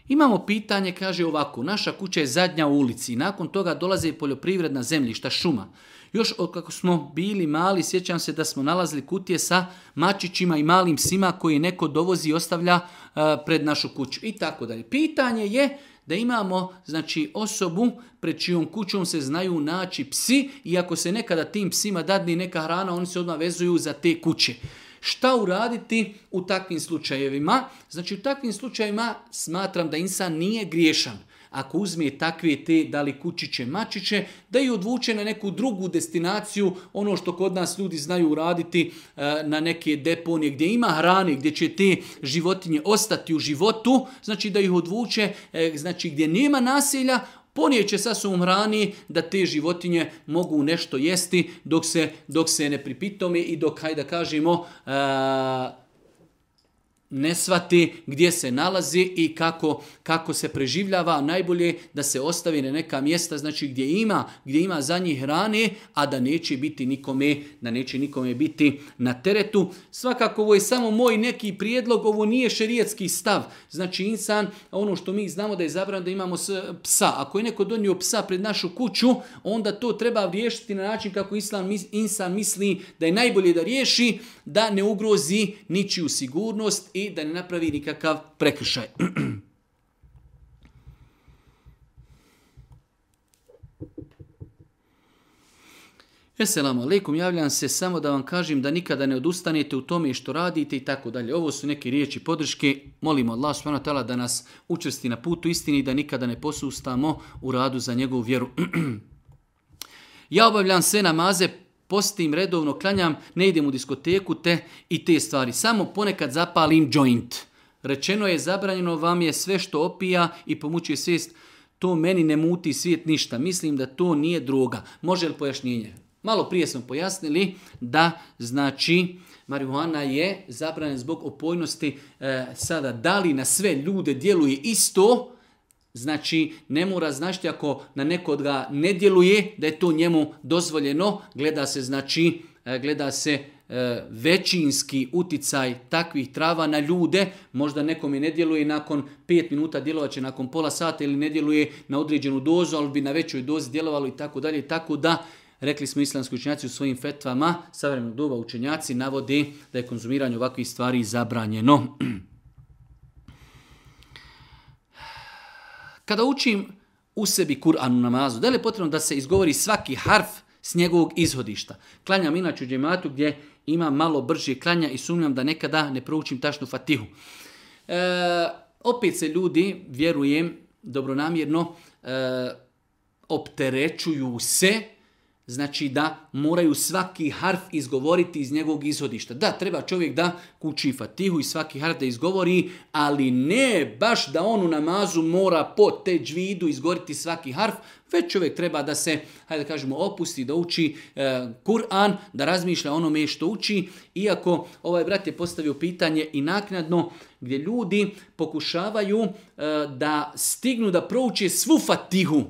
Imamo pitanje, kaže ovako, naša kuća je zadnja u ulici, nakon toga dolaze poljoprivredna zemljišta, šuma. Još od kako smo bili mali, sjećam se da smo nalazili kutije sa mačićima i malim psima koji neko dovozi i ostavlja e, pred našu kuću. I tako dalje. Pitanje je da imamo znači osobu pred čijom kućom se znaju naći psi i ako se nekada tim psima dadni neka hrana, oni se odmah vezuju za te kuće. Šta uraditi u takvim slučajevima? Znači u takvim slučajevima smatram da insan nije griješan ako uzme takve te, da li kučiće, mačiće, da ju odvuče na neku drugu destinaciju, ono što kod nas ljudi znaju uraditi e, na neke deponije gdje ima hrane, gdje će te životinje ostati u životu, znači da ih odvuče, e, znači gdje nema nasilja, ponijeće sa svom hrani da te životinje mogu nešto jesti dok se, dok se ne pripitome i dok, hajde da kažemo, e, ne svati gdje se nalazi i kako, kako se preživljava, najbolje da se ostavi na neka mjesta znači gdje ima, gdje ima za njih hrane, a da neće biti nikome, da neće nikome biti na teretu. Svakako ovo je samo moj neki prijedlog, ovo nije šerijetski stav. Znači insan, ono što mi znamo da je zabrano da imamo psa, ako je neko donio psa pred našu kuću, onda to treba riješiti na način kako islam insan misli da je najbolje da riješi, da ne ugrozi ničiju sigurnost i da ne napravi nikakav prekršaj. Esselamu alaikum, javljam se samo da vam kažem da nikada ne odustanete u tome što radite i tako dalje. Ovo su neke riječi podrške. Molimo Allah subhanahu ta'ala da nas učrsti na putu istini i da nikada ne posustamo u radu za njegovu vjeru. ja obavljam sve namaze postim redovno, klanjam, ne idem u diskoteku, te i te stvari. Samo ponekad zapalim joint. Rečeno je zabranjeno, vam je sve što opija i pomući svijest, to meni ne muti svijet ništa. Mislim da to nije droga. Može li pojašnjenje? Malo prije smo pojasnili da, znači, marihuana je zabranjena zbog opojnosti. E, sada, da li na sve ljude djeluje isto, Znači, ne mora znašti ako na nekog ga ne djeluje, da je to njemu dozvoljeno. Gleda se, znači, e, gleda se e, većinski uticaj takvih trava na ljude, možda nekom je ne djeluje nakon 5 minuta djelovaće nakon pola sata ili ne djeluje na određenu dozu, ali bi na većoj dozi djelovalo i tako dalje, tako da rekli smo islamski učenjaci u svojim fetvama, savremenog doba učenjaci navode da je konzumiranje ovakvih stvari zabranjeno. Kada učim u sebi Kur'an u namazu, da li je potrebno da se izgovori svaki harf s njegovog izhodišta? Klanjam inače u džematu gdje ima malo brži klanja i sumnjam da nekada ne proučim tačnu fatihu. E, opet se ljudi, vjerujem, dobronamjerno, e, opterećuju se znači da moraju svaki harf izgovoriti iz njegovog izhodišta. Da, treba čovjek da kući fatihu i svaki harf da izgovori, ali ne baš da on u namazu mora po te džvidu izgovoriti svaki harf, već čovjek treba da se, hajde da kažemo, opusti, da uči e, Kur'an, da razmišlja onome što uči, iako ovaj brat je postavio pitanje i naknadno, gdje ljudi pokušavaju e, da stignu da prouči svu fatihu,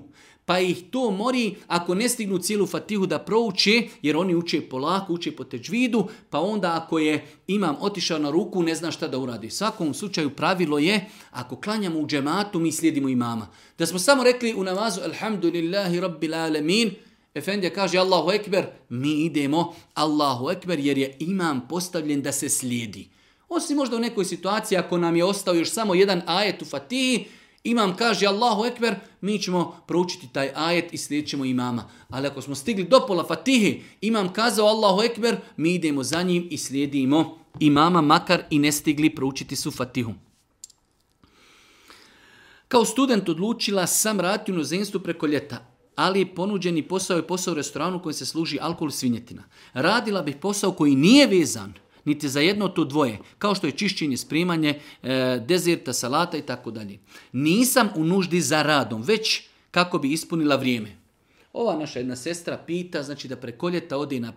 pa ih to mori ako ne stignu cijelu fatihu da prouče, jer oni uče polako, uče po teđvidu, pa onda ako je imam otišao na ruku, ne zna šta da uradi. U svakom slučaju pravilo je, ako klanjamo u džematu, mi slijedimo imama. Da smo samo rekli u namazu, alhamdulillahi rabbil alemin, Efendija kaže Allahu Ekber, mi idemo Allahu Ekber jer je imam postavljen da se slijedi. Osim možda u nekoj situaciji ako nam je ostao još samo jedan ajet u Fatihi, Imam kaže Allahu Ekber, mi ćemo proučiti taj ajet i slijedit imama. Ali ako smo stigli do pola fatihi, imam kazao Allahu Ekber, mi idemo za njim i slijedimo imama, makar i ne stigli proučiti su fatihu. Kao student odlučila sam raditi u nozenstvu preko ljeta, ali ponuđeni posao je posao u restoranu kojem se služi alkohol svinjetina. Radila bih posao koji nije vezan niti za jedno to dvoje, kao što je čišćenje, sprimanje, e, dezerta, salata i tako dalje. Nisam u nuždi za radom, već kako bi ispunila vrijeme. Ova naša jedna sestra pita, znači da prekoljeta ode na,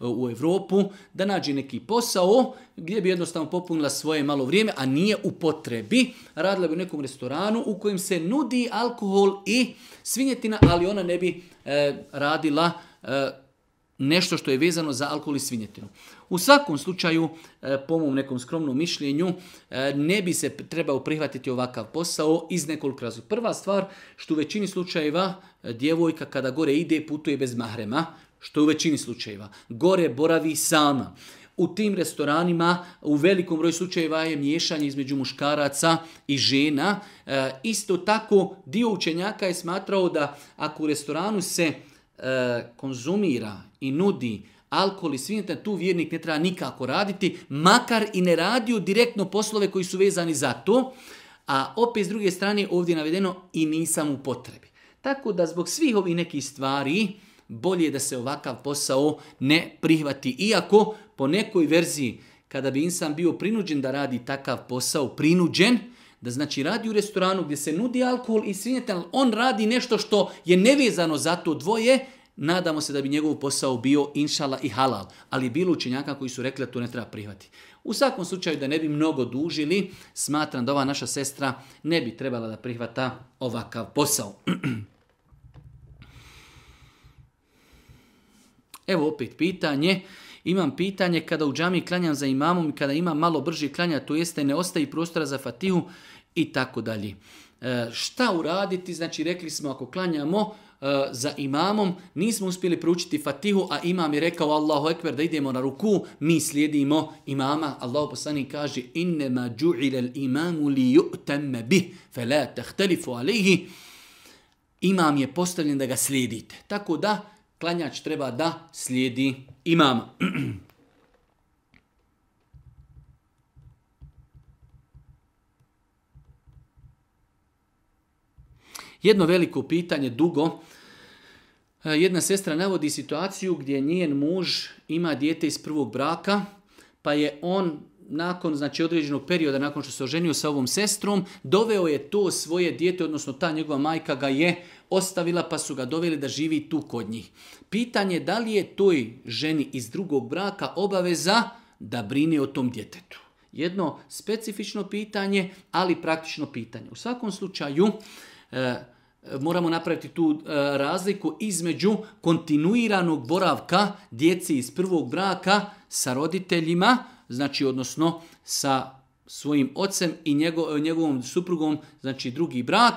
u Evropu, da nađe neki posao gdje bi jednostavno popunila svoje malo vrijeme, a nije u potrebi. Radila bi u nekom restoranu u kojem se nudi alkohol i svinjetina, ali ona ne bi e, radila e, nešto što je vezano za alkohol i svinjetinu. U svakom slučaju, e, po mom nekom skromnom mišljenju, e, ne bi se trebao prihvatiti ovakav posao iz nekoliko razloga. Prva stvar, što u većini slučajeva e, djevojka kada gore ide putuje bez mahrema, što u većini slučajeva, gore boravi sama. U tim restoranima u velikom broju slučajeva je miješanje između muškaraca i žena. E, isto tako, dio učenjaka je smatrao da ako u restoranu se e, konzumira i nudi alkohol i svinjeta, tu vjernik ne treba nikako raditi, makar i ne radio direktno poslove koji su vezani za to, a opet s druge strane ovdje je navedeno i nisam u potrebi. Tako da zbog svih ovih nekih stvari, bolje da se ovakav posao ne prihvati. Iako po nekoj verziji, kada bi insan bio prinuđen da radi takav posao, prinuđen, da znači radi u restoranu gdje se nudi alkohol i svinjeta, on radi nešto što je nevezano za to dvoje, nadamo se da bi njegov posao bio inšala i halal, ali bilo učenjaka koji su rekli da to ne treba prihvati. U svakom slučaju da ne bi mnogo dužili, smatram da ova naša sestra ne bi trebala da prihvata ovakav posao. Evo opet pitanje. Imam pitanje kada u džami klanjam za imamom i kada ima malo brži klanja, to jeste ne ostaje prostora za fatihu i tako dalje. E, šta uraditi? Znači rekli smo ako klanjamo, E, za imamom, nismo uspjeli proučiti fatihu, a imam je rekao Allahu ekber da idemo na ruku, mi slijedimo imama. Allahu poslani kaže innema ju'ilel imamu li ju'temme bih, fe la tehtelifu alihi. Imam je postavljen da ga slijedite. Tako da, klanjač treba da slijedi imama. Jedno veliko pitanje, dugo, E, jedna sestra navodi situaciju gdje njen muž ima dijete iz prvog braka, pa je on nakon znači određenog perioda, nakon što se oženio sa ovom sestrom, doveo je to svoje dijete, odnosno ta njegova majka ga je ostavila pa su ga doveli da živi tu kod njih. Pitanje je da li je toj ženi iz drugog braka obaveza da brine o tom djetetu. Jedno specifično pitanje, ali praktično pitanje. U svakom slučaju, eh, moramo napraviti tu e, razliku između kontinuiranog boravka djeci iz prvog braka sa roditeljima, znači odnosno sa svojim ocem i e, njegovom suprugom, znači drugi brak,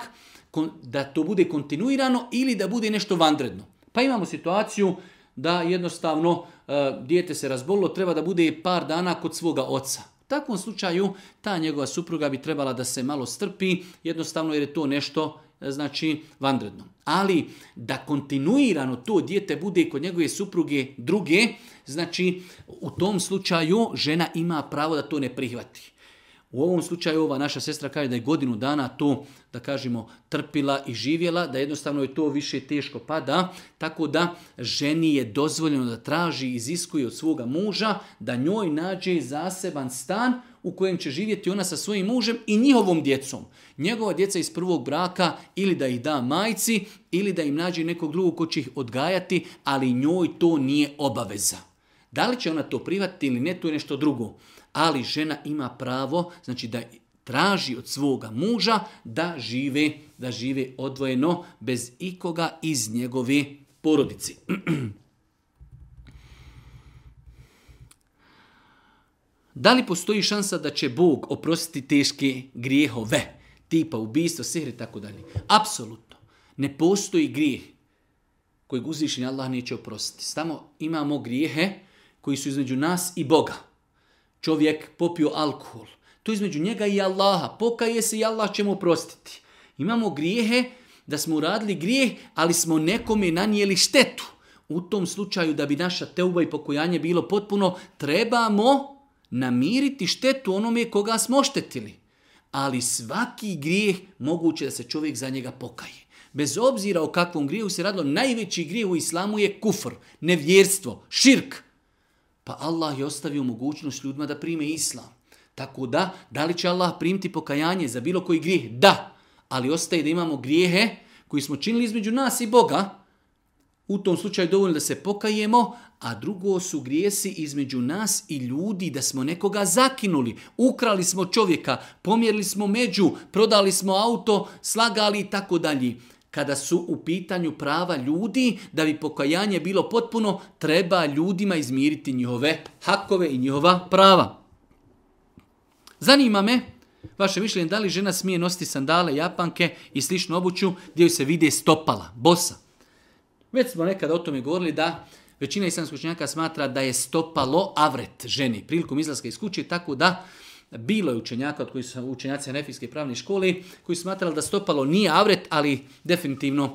da to bude kontinuirano ili da bude nešto vanredno. Pa imamo situaciju da jednostavno e, dijete se razbolilo, treba da bude par dana kod svoga oca. U takvom slučaju ta njegova supruga bi trebala da se malo strpi, jednostavno jer je to nešto E, znači vanredno. Ali da kontinuirano to dijete bude kod njegove supruge druge, znači u tom slučaju žena ima pravo da to ne prihvati. U ovom slučaju ova naša sestra kaže da je godinu dana to, da kažemo, trpila i živjela, da jednostavno je to više teško pada, tako da ženi je dozvoljeno da traži i iziskuje od svoga muža da njoj nađe zaseban stan u kojem će živjeti ona sa svojim mužem i njihovom djecom. Njegova djeca iz prvog braka ili da ih da majci ili da im nađe nekog drugog ko će ih odgajati, ali njoj to nije obaveza. Da li će ona to privati ili ne, to je nešto drugo ali žena ima pravo znači da traži od svoga muža da žive da žive odvojeno bez ikoga iz njegove porodice. Da li postoji šansa da će Bog oprostiti teške grijehove, tipa ubistvo, sihre i tako dalje? Apsolutno. Ne postoji grijeh kojeg uzvišenja Allah neće oprostiti. Samo imamo grijehe koji su između nas i Boga čovjek popio alkohol. To između njega i Allaha. Pokaje se i Allah će mu oprostiti. Imamo grijehe da smo uradili grijeh, ali smo nekome nanijeli štetu. U tom slučaju da bi naša teuba i pokojanje bilo potpuno, trebamo namiriti štetu onome koga smo oštetili. Ali svaki grijeh moguće da se čovjek za njega pokaje. Bez obzira o kakvom grijehu se radilo, najveći grijeh u islamu je kufr, nevjerstvo, širk. Pa Allah je ostavio mogućnost ljudima da prime islam. Tako da, da li će Allah primiti pokajanje za bilo koji grijeh? Da, ali ostaje da imamo grijehe koji smo činili između nas i Boga. U tom slučaju dovoljno da se pokajemo, a drugo su grijesi između nas i ljudi da smo nekoga zakinuli. Ukrali smo čovjeka, pomjerili smo među, prodali smo auto, slagali i tako dalje kada su u pitanju prava ljudi, da bi pokajanje bilo potpuno, treba ljudima izmiriti njihove hakove i njihova prava. Zanima me, vaše mišljenje, da li žena smije nositi sandale, japanke i sličnu obuću gdje se vide stopala, bosa? Već smo nekada o tome govorili da većina islamskoj činjaka smatra da je stopalo avret ženi prilikom izlaska iz kuće, tako da bilo je učenjaka od kojih su učenjaci nefijske pravne škole koji smatrali da stopalo nije avret, ali definitivno uh,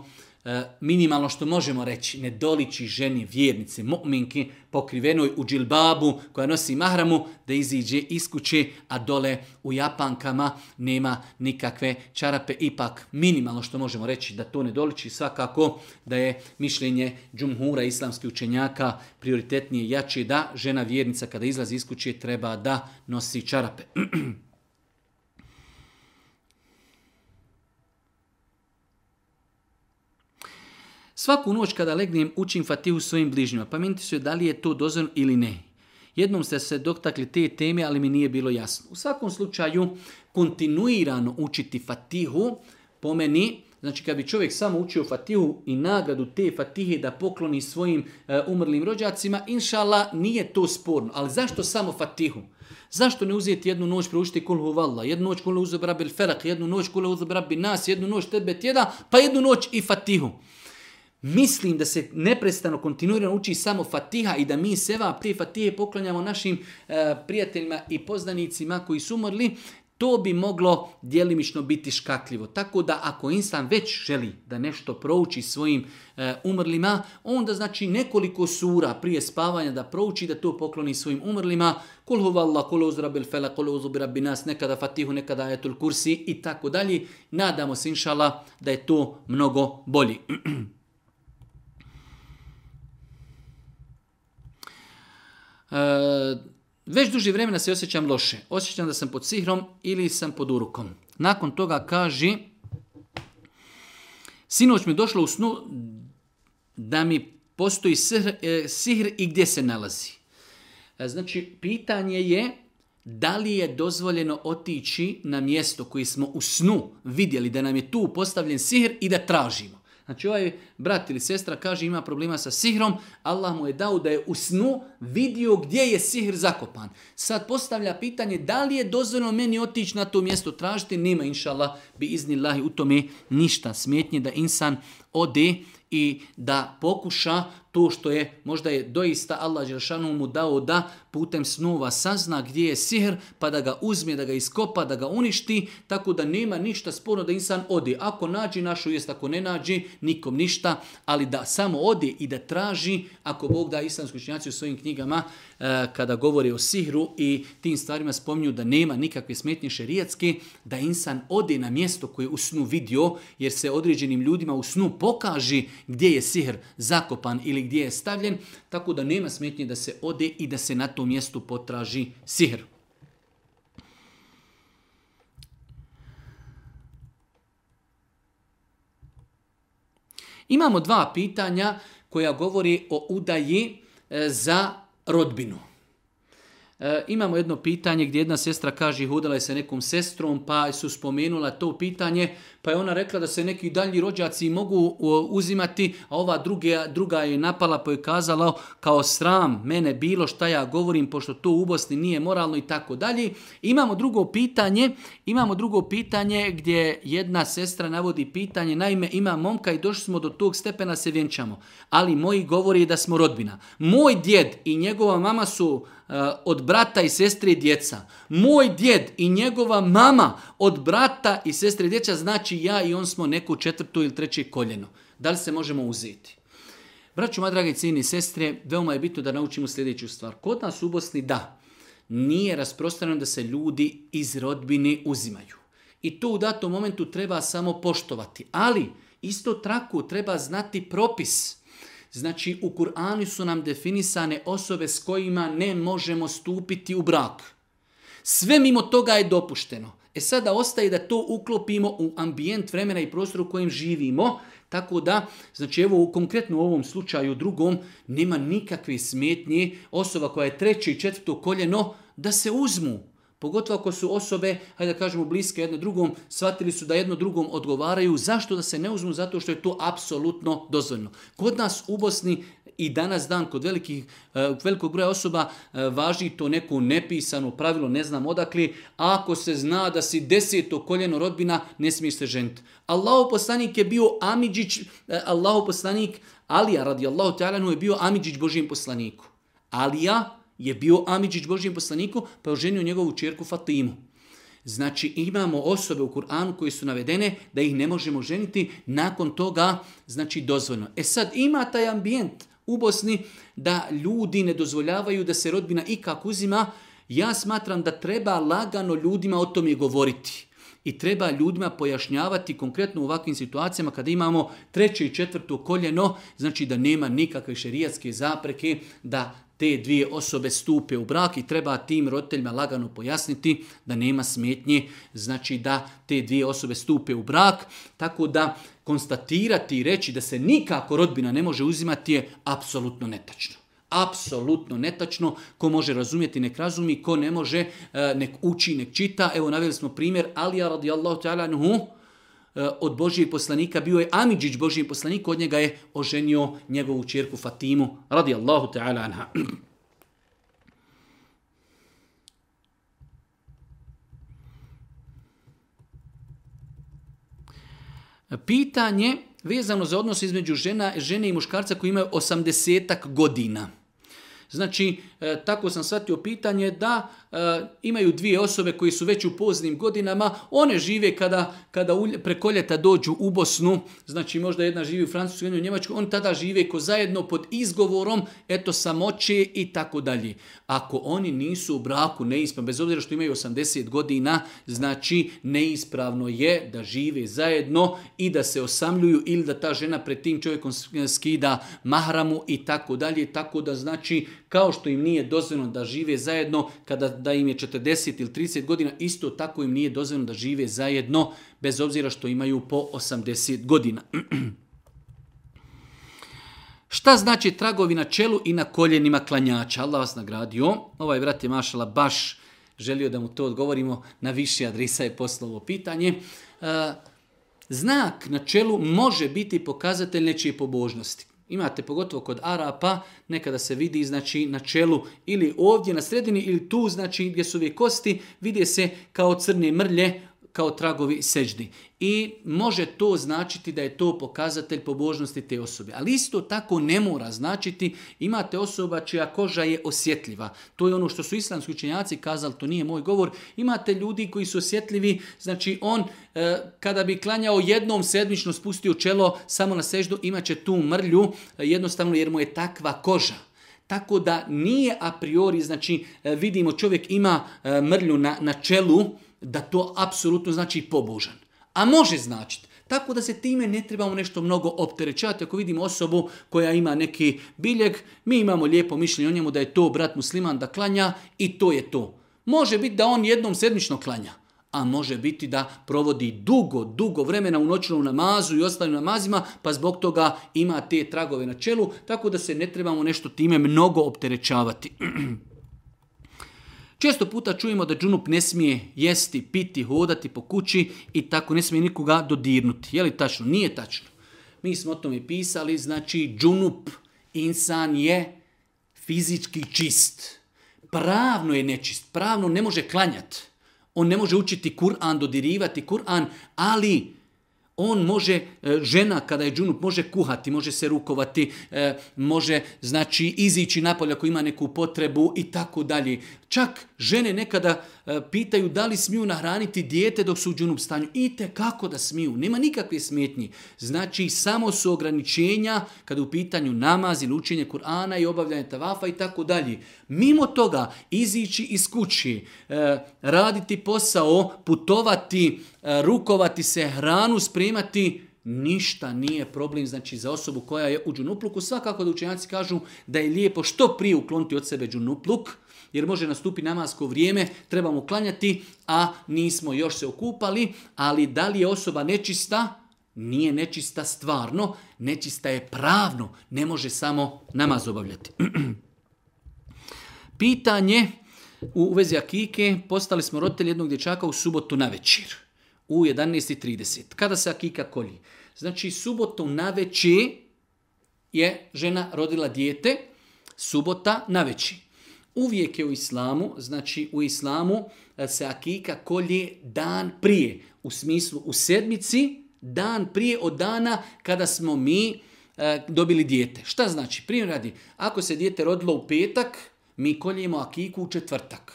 Eh, minimalno što možemo reći, ne doliči ženi vjernice, mu'minke, pokrivenoj u džilbabu koja nosi mahramu, da iziđe iz kuće, a dole u japankama nema nikakve čarape. Ipak minimalno što možemo reći da to ne doliči, svakako da je mišljenje džumhura islamskih učenjaka prioritetnije jače da žena vjernica kada izlazi iz kuće treba da nosi čarape. Svaku noć kada legnem učim fatihu svojim bližnjima, pa meniti su da li je to dozvan ili ne. Jednom ste se doktakli te teme, ali mi nije bilo jasno. U svakom slučaju, kontinuirano učiti fatihu, po meni, znači kad bi čovjek samo učio fatihu i nagradu te fatihe da pokloni svojim e, umrlim rođacima, inšala, nije to sporno. Ali zašto samo fatihu? Zašto ne uzeti jednu noć proučiti kulhu valla, jednu noć kulhu uzabrabil ferak, jednu noć kulhu uzabrabil nas, jednu noć tebe tjeda, pa jednu noć i fatihu? mislim da se neprestano kontinuirano uči samo fatiha i da mi seva te fatije poklanjamo našim e, prijateljima i poznanicima koji su umrli, to bi moglo djelimično biti škakljivo. Tako da ako insan već želi da nešto prouči svojim e, umrlima, onda znači nekoliko sura prije spavanja da prouči da to pokloni svojim umrlima, kol huva Allah, kol uzra bil fela, kol uzra bi nas, nekada fatihu, nekada ajatul kursi i tako dalje. Nadamo se inšala da je to mnogo bolji. E, već duži vremena se osjećam loše. Osjećam da sam pod sihrom ili sam pod urukom. Nakon toga kaži, sinoć mi došlo u snu da mi postoji sihr, e, sihr i gdje se nalazi. E, znači, pitanje je da li je dozvoljeno otići na mjesto koji smo u snu vidjeli da nam je tu postavljen sihr i da tražimo. Znači ovaj brat ili sestra kaže ima problema sa sihrom, Allah mu je dao da je u snu vidio gdje je sihr zakopan. Sad postavlja pitanje da li je dozvoljeno meni otići na to mjesto tražiti, nema inšala bi iznillahi u tome ništa smetnje da insan ode i da pokuša to što je, možda je doista Allah Đeršanu mu dao da putem snova sazna gdje je sihr, pa da ga uzme, da ga iskopa, da ga uništi, tako da nema ništa sporno da insan odi. Ako nađi našu jest, ako ne nađi, nikom ništa, ali da samo odi i da traži, ako Bog da islamsku činjaciju svojim knjigama, E, kada govori o sihru i tim stvarima spominju da nema nikakve smetnje šerijatske, da insan ode na mjesto koje u snu vidio, jer se određenim ljudima u snu pokaži gdje je sihr zakopan ili gdje je stavljen, tako da nema smetnje da se ode i da se na tom mjestu potraži sihr. Imamo dva pitanja koja govori o udaji e, za rodbinu. E, imamo jedno pitanje gdje jedna sestra kaže hudala je se nekom sestrom pa su spomenula to pitanje pa je ona rekla da se neki dalji rođaci mogu e, uzimati a ova druge, druga je napala pa je kazala kao sram mene bilo šta ja govorim pošto to u Bosni nije moralno i tako dalje. Imamo drugo pitanje imamo drugo pitanje gdje jedna sestra navodi pitanje naime ima momka i došli smo do tog stepena se vjenčamo ali moji govori da smo rodbina. Moj djed i njegova mama su E, od brata i sestre i djeca. Moj djed i njegova mama od brata i sestre i djeca znači ja i on smo neku četvrtu ili treće koljeno. Da li se možemo uzeti? Braću, moja drage cijine i sestre, veoma je bitno da naučimo sljedeću stvar. Kod nas u Bosni, da, nije rasprostrano da se ljudi iz rodbine uzimaju. I to u datom momentu treba samo poštovati. Ali, isto traku treba znati propis. Propis. Znači, u Kur'anu su nam definisane osobe s kojima ne možemo stupiti u brak. Sve mimo toga je dopušteno. E sada ostaje da to uklopimo u ambijent vremena i prostor u kojem živimo, tako da, znači evo konkretno u ovom slučaju drugom, nema nikakve smetnje osoba koja je treće i četvrto koljeno da se uzmu. Pogotovo ako su osobe, hajde da kažemo, bliske jedno drugom, shvatili su da jedno drugom odgovaraju. Zašto da se ne uzmu? Zato što je to apsolutno dozvoljno. Kod nas u Bosni i danas dan kod velikih, eh, velikog broja osoba eh, važi to neko nepisano pravilo, ne znam odakle, ako se zna da si deseto koljeno rodbina, ne smiješ se ženiti. Allahu poslanik je bio Amidžić, eh, Allahu poslanik Alija radijallahu ta'alanu je bio Amidžić Božijem poslaniku. Alija, je bio Amidžić Božijem poslaniku, pa je oženio njegovu čerku Fatimu. Znači, imamo osobe u Kur'anu koje su navedene da ih ne možemo ženiti, nakon toga, znači, dozvoljno. E sad, ima taj ambijent u Bosni da ljudi ne dozvoljavaju da se rodbina ikak uzima. Ja smatram da treba lagano ljudima o tom je govoriti. I treba ljudima pojašnjavati konkretno u ovakvim situacijama kada imamo treće i četvrto koljeno, znači da nema nikakve šerijatske zapreke da te dvije osobe stupe u brak i treba tim roditeljima lagano pojasniti da nema smetnje, znači da te dvije osobe stupe u brak, tako da konstatirati i reći da se nikako rodbina ne može uzimati je apsolutno netačno. Apsolutno netačno, ko može razumjeti nek razumi, ko ne može e, nek uči, nek čita. Evo navijeli smo primjer Alija radijallahu ta'ala anhu, Eh, od Božijeg poslanika bio je Amidžić Božiji poslanik, od njega je oženio njegovu čerku Fatimu, radi Allahu ta'ala anha. Pitanje vezano za odnos između žena, žene i muškarca koji imaju 80 godina. godina. Znači, e, tako sam shvatio pitanje da e, imaju dvije osobe koji su već u poznim godinama, one žive kada, kada preko ljeta dođu u Bosnu, znači možda jedna živi u Francusku, jedna u Njemačku, oni tada žive ko zajedno pod izgovorom, eto samoće i tako dalje. Ako oni nisu u braku neispravno, bez obzira što imaju 80 godina, znači neispravno je da žive zajedno i da se osamljuju ili da ta žena pred tim čovjekom skida mahramu i tako dalje, tako da znači kao što im nije dozvoljeno da žive zajedno kada da im je 40 ili 30 godina, isto tako im nije dozvoljeno da žive zajedno bez obzira što imaju po 80 godina. Šta znači tragovi na čelu i na koljenima klanjača? Allah vas nagradio. Ovaj vrat je mašala baš želio da mu to odgovorimo. Na više adresa je poslovo pitanje. E, znak na čelu može biti pokazatelj nečije pobožnosti. Imate pogotovo kod Arapa, nekada se vidi znači, na čelu ili ovdje na sredini ili tu znači, gdje su ove kosti, vidi se kao crne mrlje kao tragovi seđdi. I može to značiti da je to pokazatelj pobožnosti te osobe. Ali isto tako ne mora značiti imate osoba čija koža je osjetljiva. To je ono što su islamski učenjaci kazali, to nije moj govor. Imate ljudi koji su osjetljivi, znači on e, kada bi klanjao jednom sedmično spustio čelo samo na seždu, imaće tu mrlju e, jednostavno jer mu je takva koža. Tako da nije a priori, znači e, vidimo čovjek ima e, mrlju na, na čelu, da to apsolutno znači pobožan. A može značiti. Tako da se time ne trebamo nešto mnogo opterećati. Ako vidimo osobu koja ima neki biljeg, mi imamo lijepo mišljenje o njemu da je to brat musliman da klanja i to je to. Može biti da on jednom sedmično klanja, a može biti da provodi dugo, dugo vremena u noćnom namazu i ostalim namazima, pa zbog toga ima te tragove na čelu, tako da se ne trebamo nešto time mnogo opterećavati. Često puta čujemo da džunup ne smije jesti, piti, hodati po kući i tako ne smije nikoga dodirnuti. Je li tačno? Nije tačno. Mi smo o tome pisali, znači džunup, insan je fizički čist. Pravno je nečist, pravno ne može klanjati. On ne može učiti Kur'an, dodirivati Kur'an, ali on može, e, žena kada je džunup, može kuhati, može se rukovati, e, može znači izići napolje ako ima neku potrebu i tako dalje. Čak žene nekada e, pitaju da li smiju nahraniti dijete dok su u džunup stanju. I te kako da smiju, nema nikakve smetnje. Znači samo su ograničenja kada u pitanju namaz ili učenje Kur'ana i obavljanje tavafa i tako dalje. Mimo toga, izići iz kući, e, raditi posao, putovati, e, rukovati se, hranu spremati, ništa nije problem znači za osobu koja je u džunupluku. Svakako da učenjaci kažu da je lijepo što prije ukloniti od sebe džunupluku, jer može nastupi namasko vrijeme, trebamo klanjati, a nismo još se okupali, ali da li je osoba nečista? Nije nečista stvarno, nečista je pravno, ne može samo namaz obavljati. Pitanje u vezi Akike, postali smo roditelji jednog dječaka u subotu na večer, u 11.30. Kada se Akika kolji? Znači, subotom na večer je žena rodila dijete, subota na večer uvijek je u islamu, znači u islamu e, se akika kolje dan prije, u smislu u sedmici, dan prije od dana kada smo mi e, dobili dijete. Šta znači? Primjer radi, ako se dijete rodilo u petak, mi koljemo akiku u četvrtak.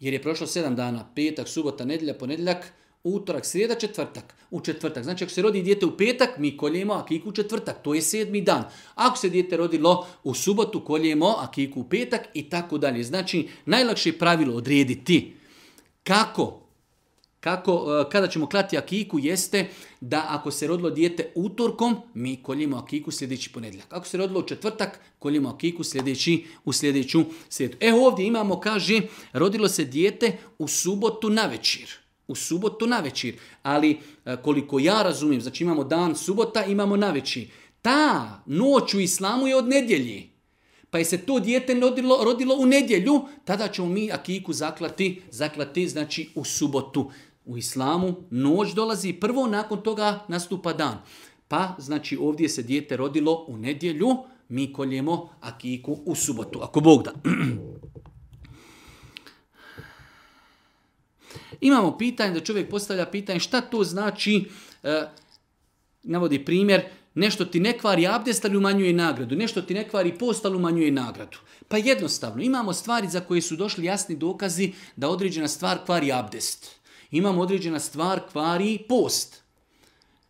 Jer je prošlo sedam dana, petak, subota, nedjelja, ponedjeljak, utorak, srijeda, četvrtak. U četvrtak. Znači ako se rodi dijete u petak, mi koljemo akiku u četvrtak. To je sedmi dan. Ako se dijete rodilo u subotu, koljemo akiku u petak i tako dalje. Znači najlakše je pravilo odrediti kako, kako e, kada ćemo klati akiku jeste da ako se rodilo dijete utorkom, mi koljemo akiku sljedeći ponedljak. Ako se rodilo u četvrtak, koljemo akiku sljedeći u sljedeću sredu. E ovdje imamo, kaže, rodilo se dijete u subotu na večer. večer u subotu na večer, ali e, koliko ja razumijem, znači imamo dan subota, imamo na večer. Ta noć u islamu je od nedjelji. Pa je se to dijete rodilo, rodilo u nedjelju, tada ćemo mi akiku zaklati, zaklati znači u subotu. U islamu noć dolazi prvo, nakon toga nastupa dan. Pa, znači, ovdje se dijete rodilo u nedjelju, mi koljemo akiku u subotu, ako Bog da. Imamo pitanje da čovjek postavlja pitanje šta to znači, e, navodi primjer, nešto ti ne kvari abdest, ali umanjuje nagradu, nešto ti ne kvari post, ali umanjuje nagradu. Pa jednostavno, imamo stvari za koje su došli jasni dokazi da određena stvar kvari abdest. Imamo određena stvar kvari post.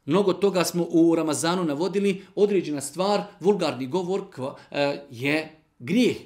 Mnogo toga smo u Ramazanu navodili, određena stvar, vulgarni govor, kva, e, je grijeh.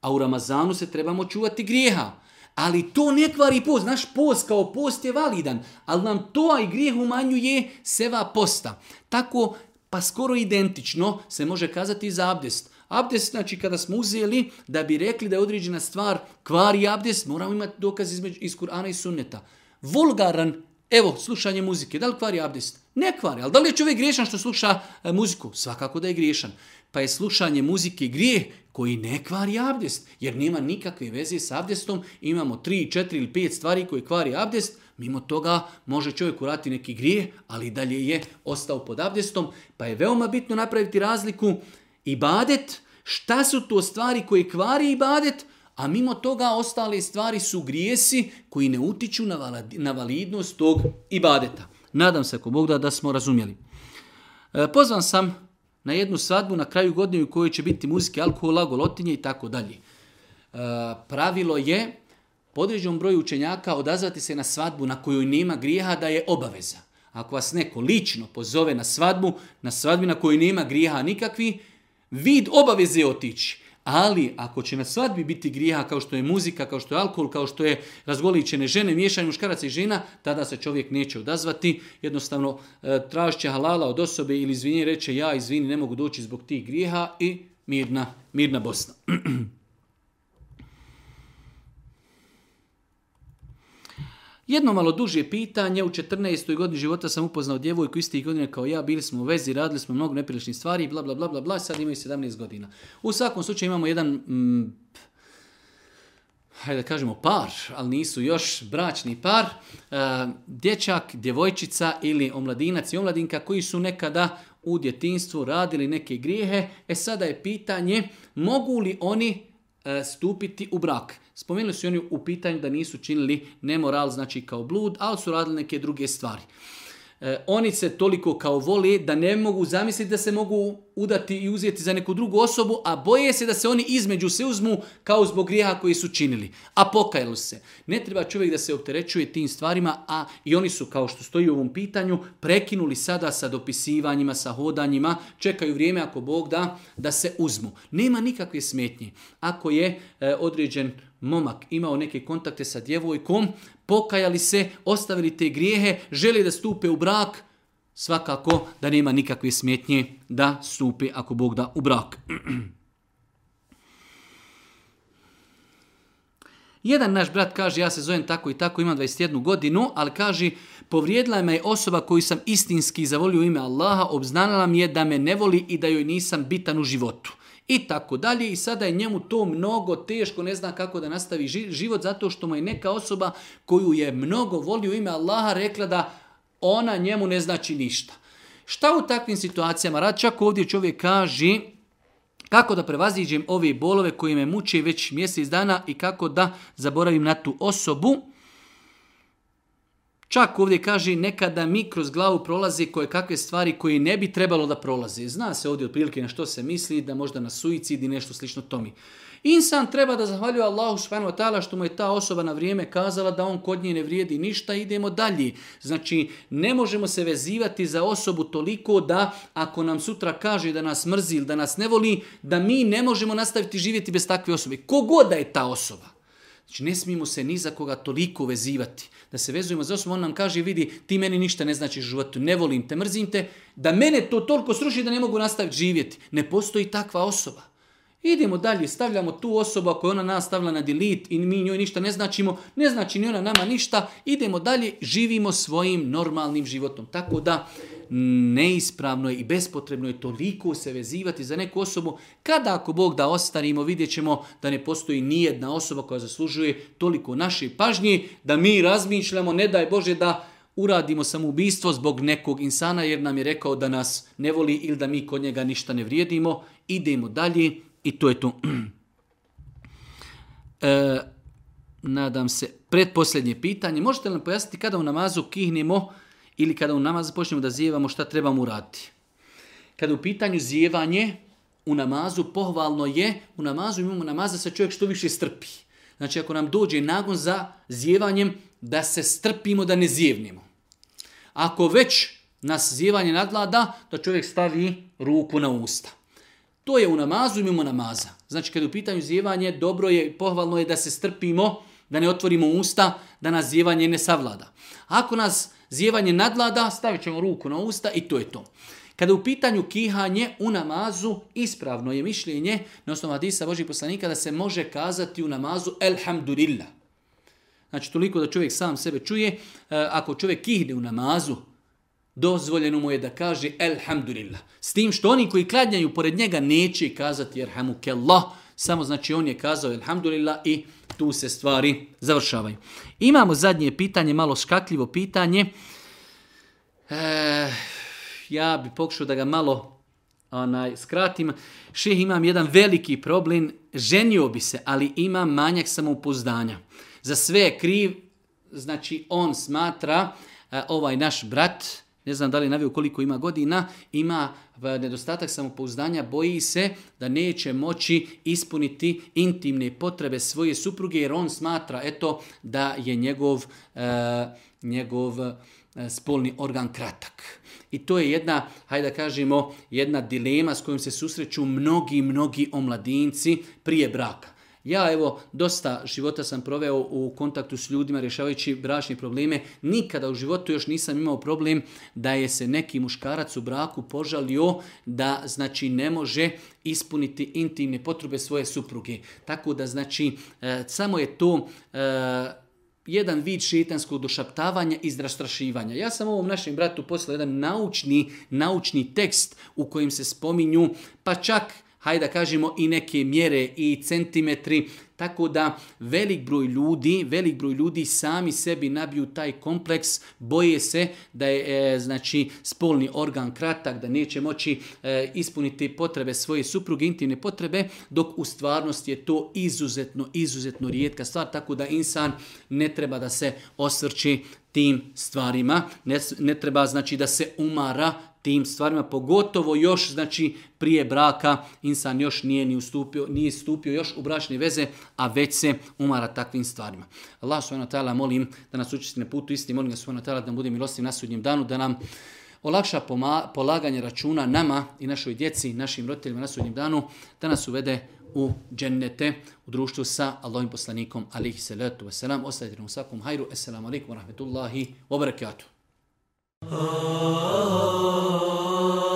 A u Ramazanu se trebamo čuvati grijeha. Ali to ne kvari post. Naš post kao post je validan. Ali nam to i grijeh umanjuje seva posta. Tako, pa skoro identično se može kazati za abdest. Abdest, znači kada smo uzeli da bi rekli da je određena stvar kvari abdest, moramo imati dokaz između, iz Kur'ana i Sunneta. Vulgaran Evo, slušanje muzike, da li kvari abdest? Ne kvari, ali da li je čovjek griješan što sluša e, muziku? Svakako da je griješan. Pa je slušanje muzike grijeh koji ne kvari abdest, jer nema nikakve veze s abdestom, imamo 3, 4 ili 5 stvari koje kvari abdest, mimo toga može čovjek urati neki grijeh, ali dalje je ostao pod abdestom, pa je veoma bitno napraviti razliku i badet, šta su to stvari koje kvari i badet, A mimo toga ostale stvari su grijesi koji ne utiču na, valadi, na validnost tog ibadeta. Nadam se, ako Bog da, da smo razumjeli. E, pozvan sam na jednu svadbu na kraju godine u kojoj će biti muzike, alkohola, golotinje i tako dalje. E, pravilo je podređenom broju učenjaka odazvati se na svadbu na kojoj nema grijeha da je obaveza. Ako vas neko lično pozove na svadbu, na svadbi na kojoj nema grijeha nikakvi, vid obaveze je otići. Ali ako će na svadbi biti grijeha kao što je muzika, kao što je alkohol, kao što je razgoličene žene, miješanje muškaraca i žena, tada se čovjek neće odazvati. Jednostavno, e, tražiće halala od osobe ili izvinje reče ja izvini ne mogu doći zbog tih grijeha i mirna, mirna Bosna. Jedno malo duže pitanje, u 14. godini života sam upoznao djevojku istih godina kao ja, bili smo u vezi, radili smo mnogo neprilišnjih stvari, bla, bla, bla, bla, bla, sad imaju 17 godina. U svakom slučaju imamo jedan, mm, hajde da kažemo par, ali nisu još bračni par, e, dječak, djevojčica ili omladinac i omladinka koji su nekada u djetinstvu radili neke grijehe, e sada je pitanje mogu li oni e, stupiti u brak? Spomenuli su oni u pitanju da nisu činili nemoral, znači kao blud, ali su radili neke druge stvari. E, oni se toliko kao vole da ne mogu zamisliti da se mogu udati i uzeti za neku drugu osobu, a boje se da se oni između se uzmu kao zbog grijeha koji su činili. A pokajali se. Ne treba čovjek da se opterećuje tim stvarima, a i oni su, kao što stoji u ovom pitanju, prekinuli sada sa dopisivanjima, sa hodanjima, čekaju vrijeme ako Bog da, da se uzmu. Nema nikakve smetnje. Ako je e, određen momak imao neke kontakte sa djevojkom, pokajali se, ostavili te grijehe, želi da stupe u brak, svakako da nema nikakve smjetnje da stupe ako Bog da u brak. Jedan naš brat kaže, ja se zovem tako i tako, imam 21 godinu, ali kaže, povrijedila me osoba koju sam istinski zavolio ime Allaha, obznanila mi je da me ne voli i da joj nisam bitan u životu i tako dalje i sada je njemu to mnogo teško, ne zna kako da nastavi život zato što mu je neka osoba koju je mnogo volio ime Allaha rekla da ona njemu ne znači ništa. Šta u takvim situacijama? Rad čak ovdje čovjek kaže kako da prevaziđem ove bolove koje me muče već mjesec dana i kako da zaboravim na tu osobu. Čak ovdje kaže nekada mi kroz glavu prolazi koje kakve stvari koje ne bi trebalo da prolazi. Zna se ovdje otprilike na što se misli, da možda na suicid i nešto slično tomi. Insan treba da zahvaljuje Allahu subhanahu wa ta'ala što mu je ta osoba na vrijeme kazala da on kod nje ne vrijedi ništa, idemo dalje. Znači, ne možemo se vezivati za osobu toliko da ako nam sutra kaže da nas mrzi ili da nas ne voli, da mi ne možemo nastaviti živjeti bez takve osobe. Kogoda je ta osoba? Znači, ne smijemo se ni za koga toliko vezivati. Da se vezujemo za osobu, on nam kaže, vidi, ti meni ništa ne znači životu, ne volim te, mrzim te, da mene to toliko sruši da ne mogu nastaviti živjeti. Ne postoji takva osoba. Idemo dalje, stavljamo tu osobu, ako je ona nas stavila na delete i mi njoj ništa ne značimo, ne znači ni ona nama ništa, idemo dalje, živimo svojim normalnim životom. Tako da, uh, neispravno i bespotrebno je toliko se vezivati za neku osobu, kada ako Bog da ostanimo, vidjet ćemo da ne postoji nijedna osoba koja zaslužuje toliko naše pažnje, da mi razmišljamo, ne daj Bože da uradimo samoubistvo zbog nekog insana jer nam je rekao da nas ne voli ili da mi kod njega ništa ne vrijedimo, idemo dalje i to je to. E, nadam se, predposljednje pitanje, možete li nam pojasniti kada u namazu kihnemo, ili kada u namaz počnemo da zijevamo šta trebamo uraditi. Kada u pitanju zijevanje u namazu pohvalno je, u namazu imamo namaz da se čovjek što više strpi. Znači ako nam dođe nagon za zijevanjem, da se strpimo, da ne zijevnimo. Ako već nas zijevanje nadlada, da čovjek stavi ruku na usta. To je u namazu imamo namaza. Znači kada u pitanju zijevanje, dobro je, pohvalno je da se strpimo, da ne otvorimo usta, da nas zijevanje ne savlada. Ako nas zijevanje Zijevanje nadlada, stavit ćemo ruku na usta i to je to. Kada u pitanju kihanje u namazu, ispravno je mišljenje na osnovu hadisa Božih poslanika da se može kazati u namazu Elhamdulillah. Znači, toliko da čovjek sam sebe čuje, e, ako čovjek kihne u namazu, dozvoljeno mu je da kaže Elhamdulillah. S tim što oni koji klanjaju pored njega neće kazati Erhamukallah, samo znači on je kazao Elhamdulillah i tu se stvari završavaju. Imamo zadnje pitanje, malo škakljivo pitanje. E, ja bi pokušao da ga malo onaj, skratim. Šeh, imam jedan veliki problem. Ženio bi se, ali imam manjak samopoznanja. Za sve je kriv, znači on smatra, e, ovaj naš brat, ne znam da li navio koliko ima godina, ima eh, nedostatak samopouzdanja, boji se da neće moći ispuniti intimne potrebe svoje supruge, jer on smatra eto, da je njegov, e, njegov eh, spolni organ kratak. I to je jedna, hajde kažemo, jedna dilema s kojom se susreću mnogi, mnogi omladinci prije braka. Ja evo, dosta života sam proveo u kontaktu s ljudima rješavajući bračne probleme. Nikada u životu još nisam imao problem da je se neki muškarac u braku požalio da znači ne može ispuniti intimne potrebe svoje supruge. Tako da znači, e, samo je to e, jedan vid šetanskog došaptavanja i zdrastrašivanja. Ja sam ovom našem bratu poslao jedan naučni, naučni tekst u kojem se spominju, pa čak hajde da kažemo i neke mjere i centimetri, tako da velik broj ljudi, velik broj ljudi sami sebi nabiju taj kompleks, boje se da je e, znači spolni organ kratak, da neće moći e, ispuniti potrebe svoje supruge, intimne potrebe, dok u stvarnosti je to izuzetno, izuzetno rijetka stvar, tako da insan ne treba da se osrči tim stvarima, ne, ne treba znači da se umara tim stvarima, pogotovo još, znači, prije braka, insan još nije ni ustupio, nije stupio još u bračne veze, a već se umara takvim stvarima. Allah subhanahu wa ta'ala, molim da nas učesti na putu isti, molim ga subhanahu wa ta'ala da nam bude milostiv na sudnjem danu, da nam olakša polaganje računa nama i našoj djeci, našim roditeljima na sudnjem danu, da nas uvede u džennete, u društvu sa Allahim poslanikom, alihi salatu wasalam, ostavite nam u svakom hajru, assalamu alaikum wa rahmetullahi wa barakatuh. 啊。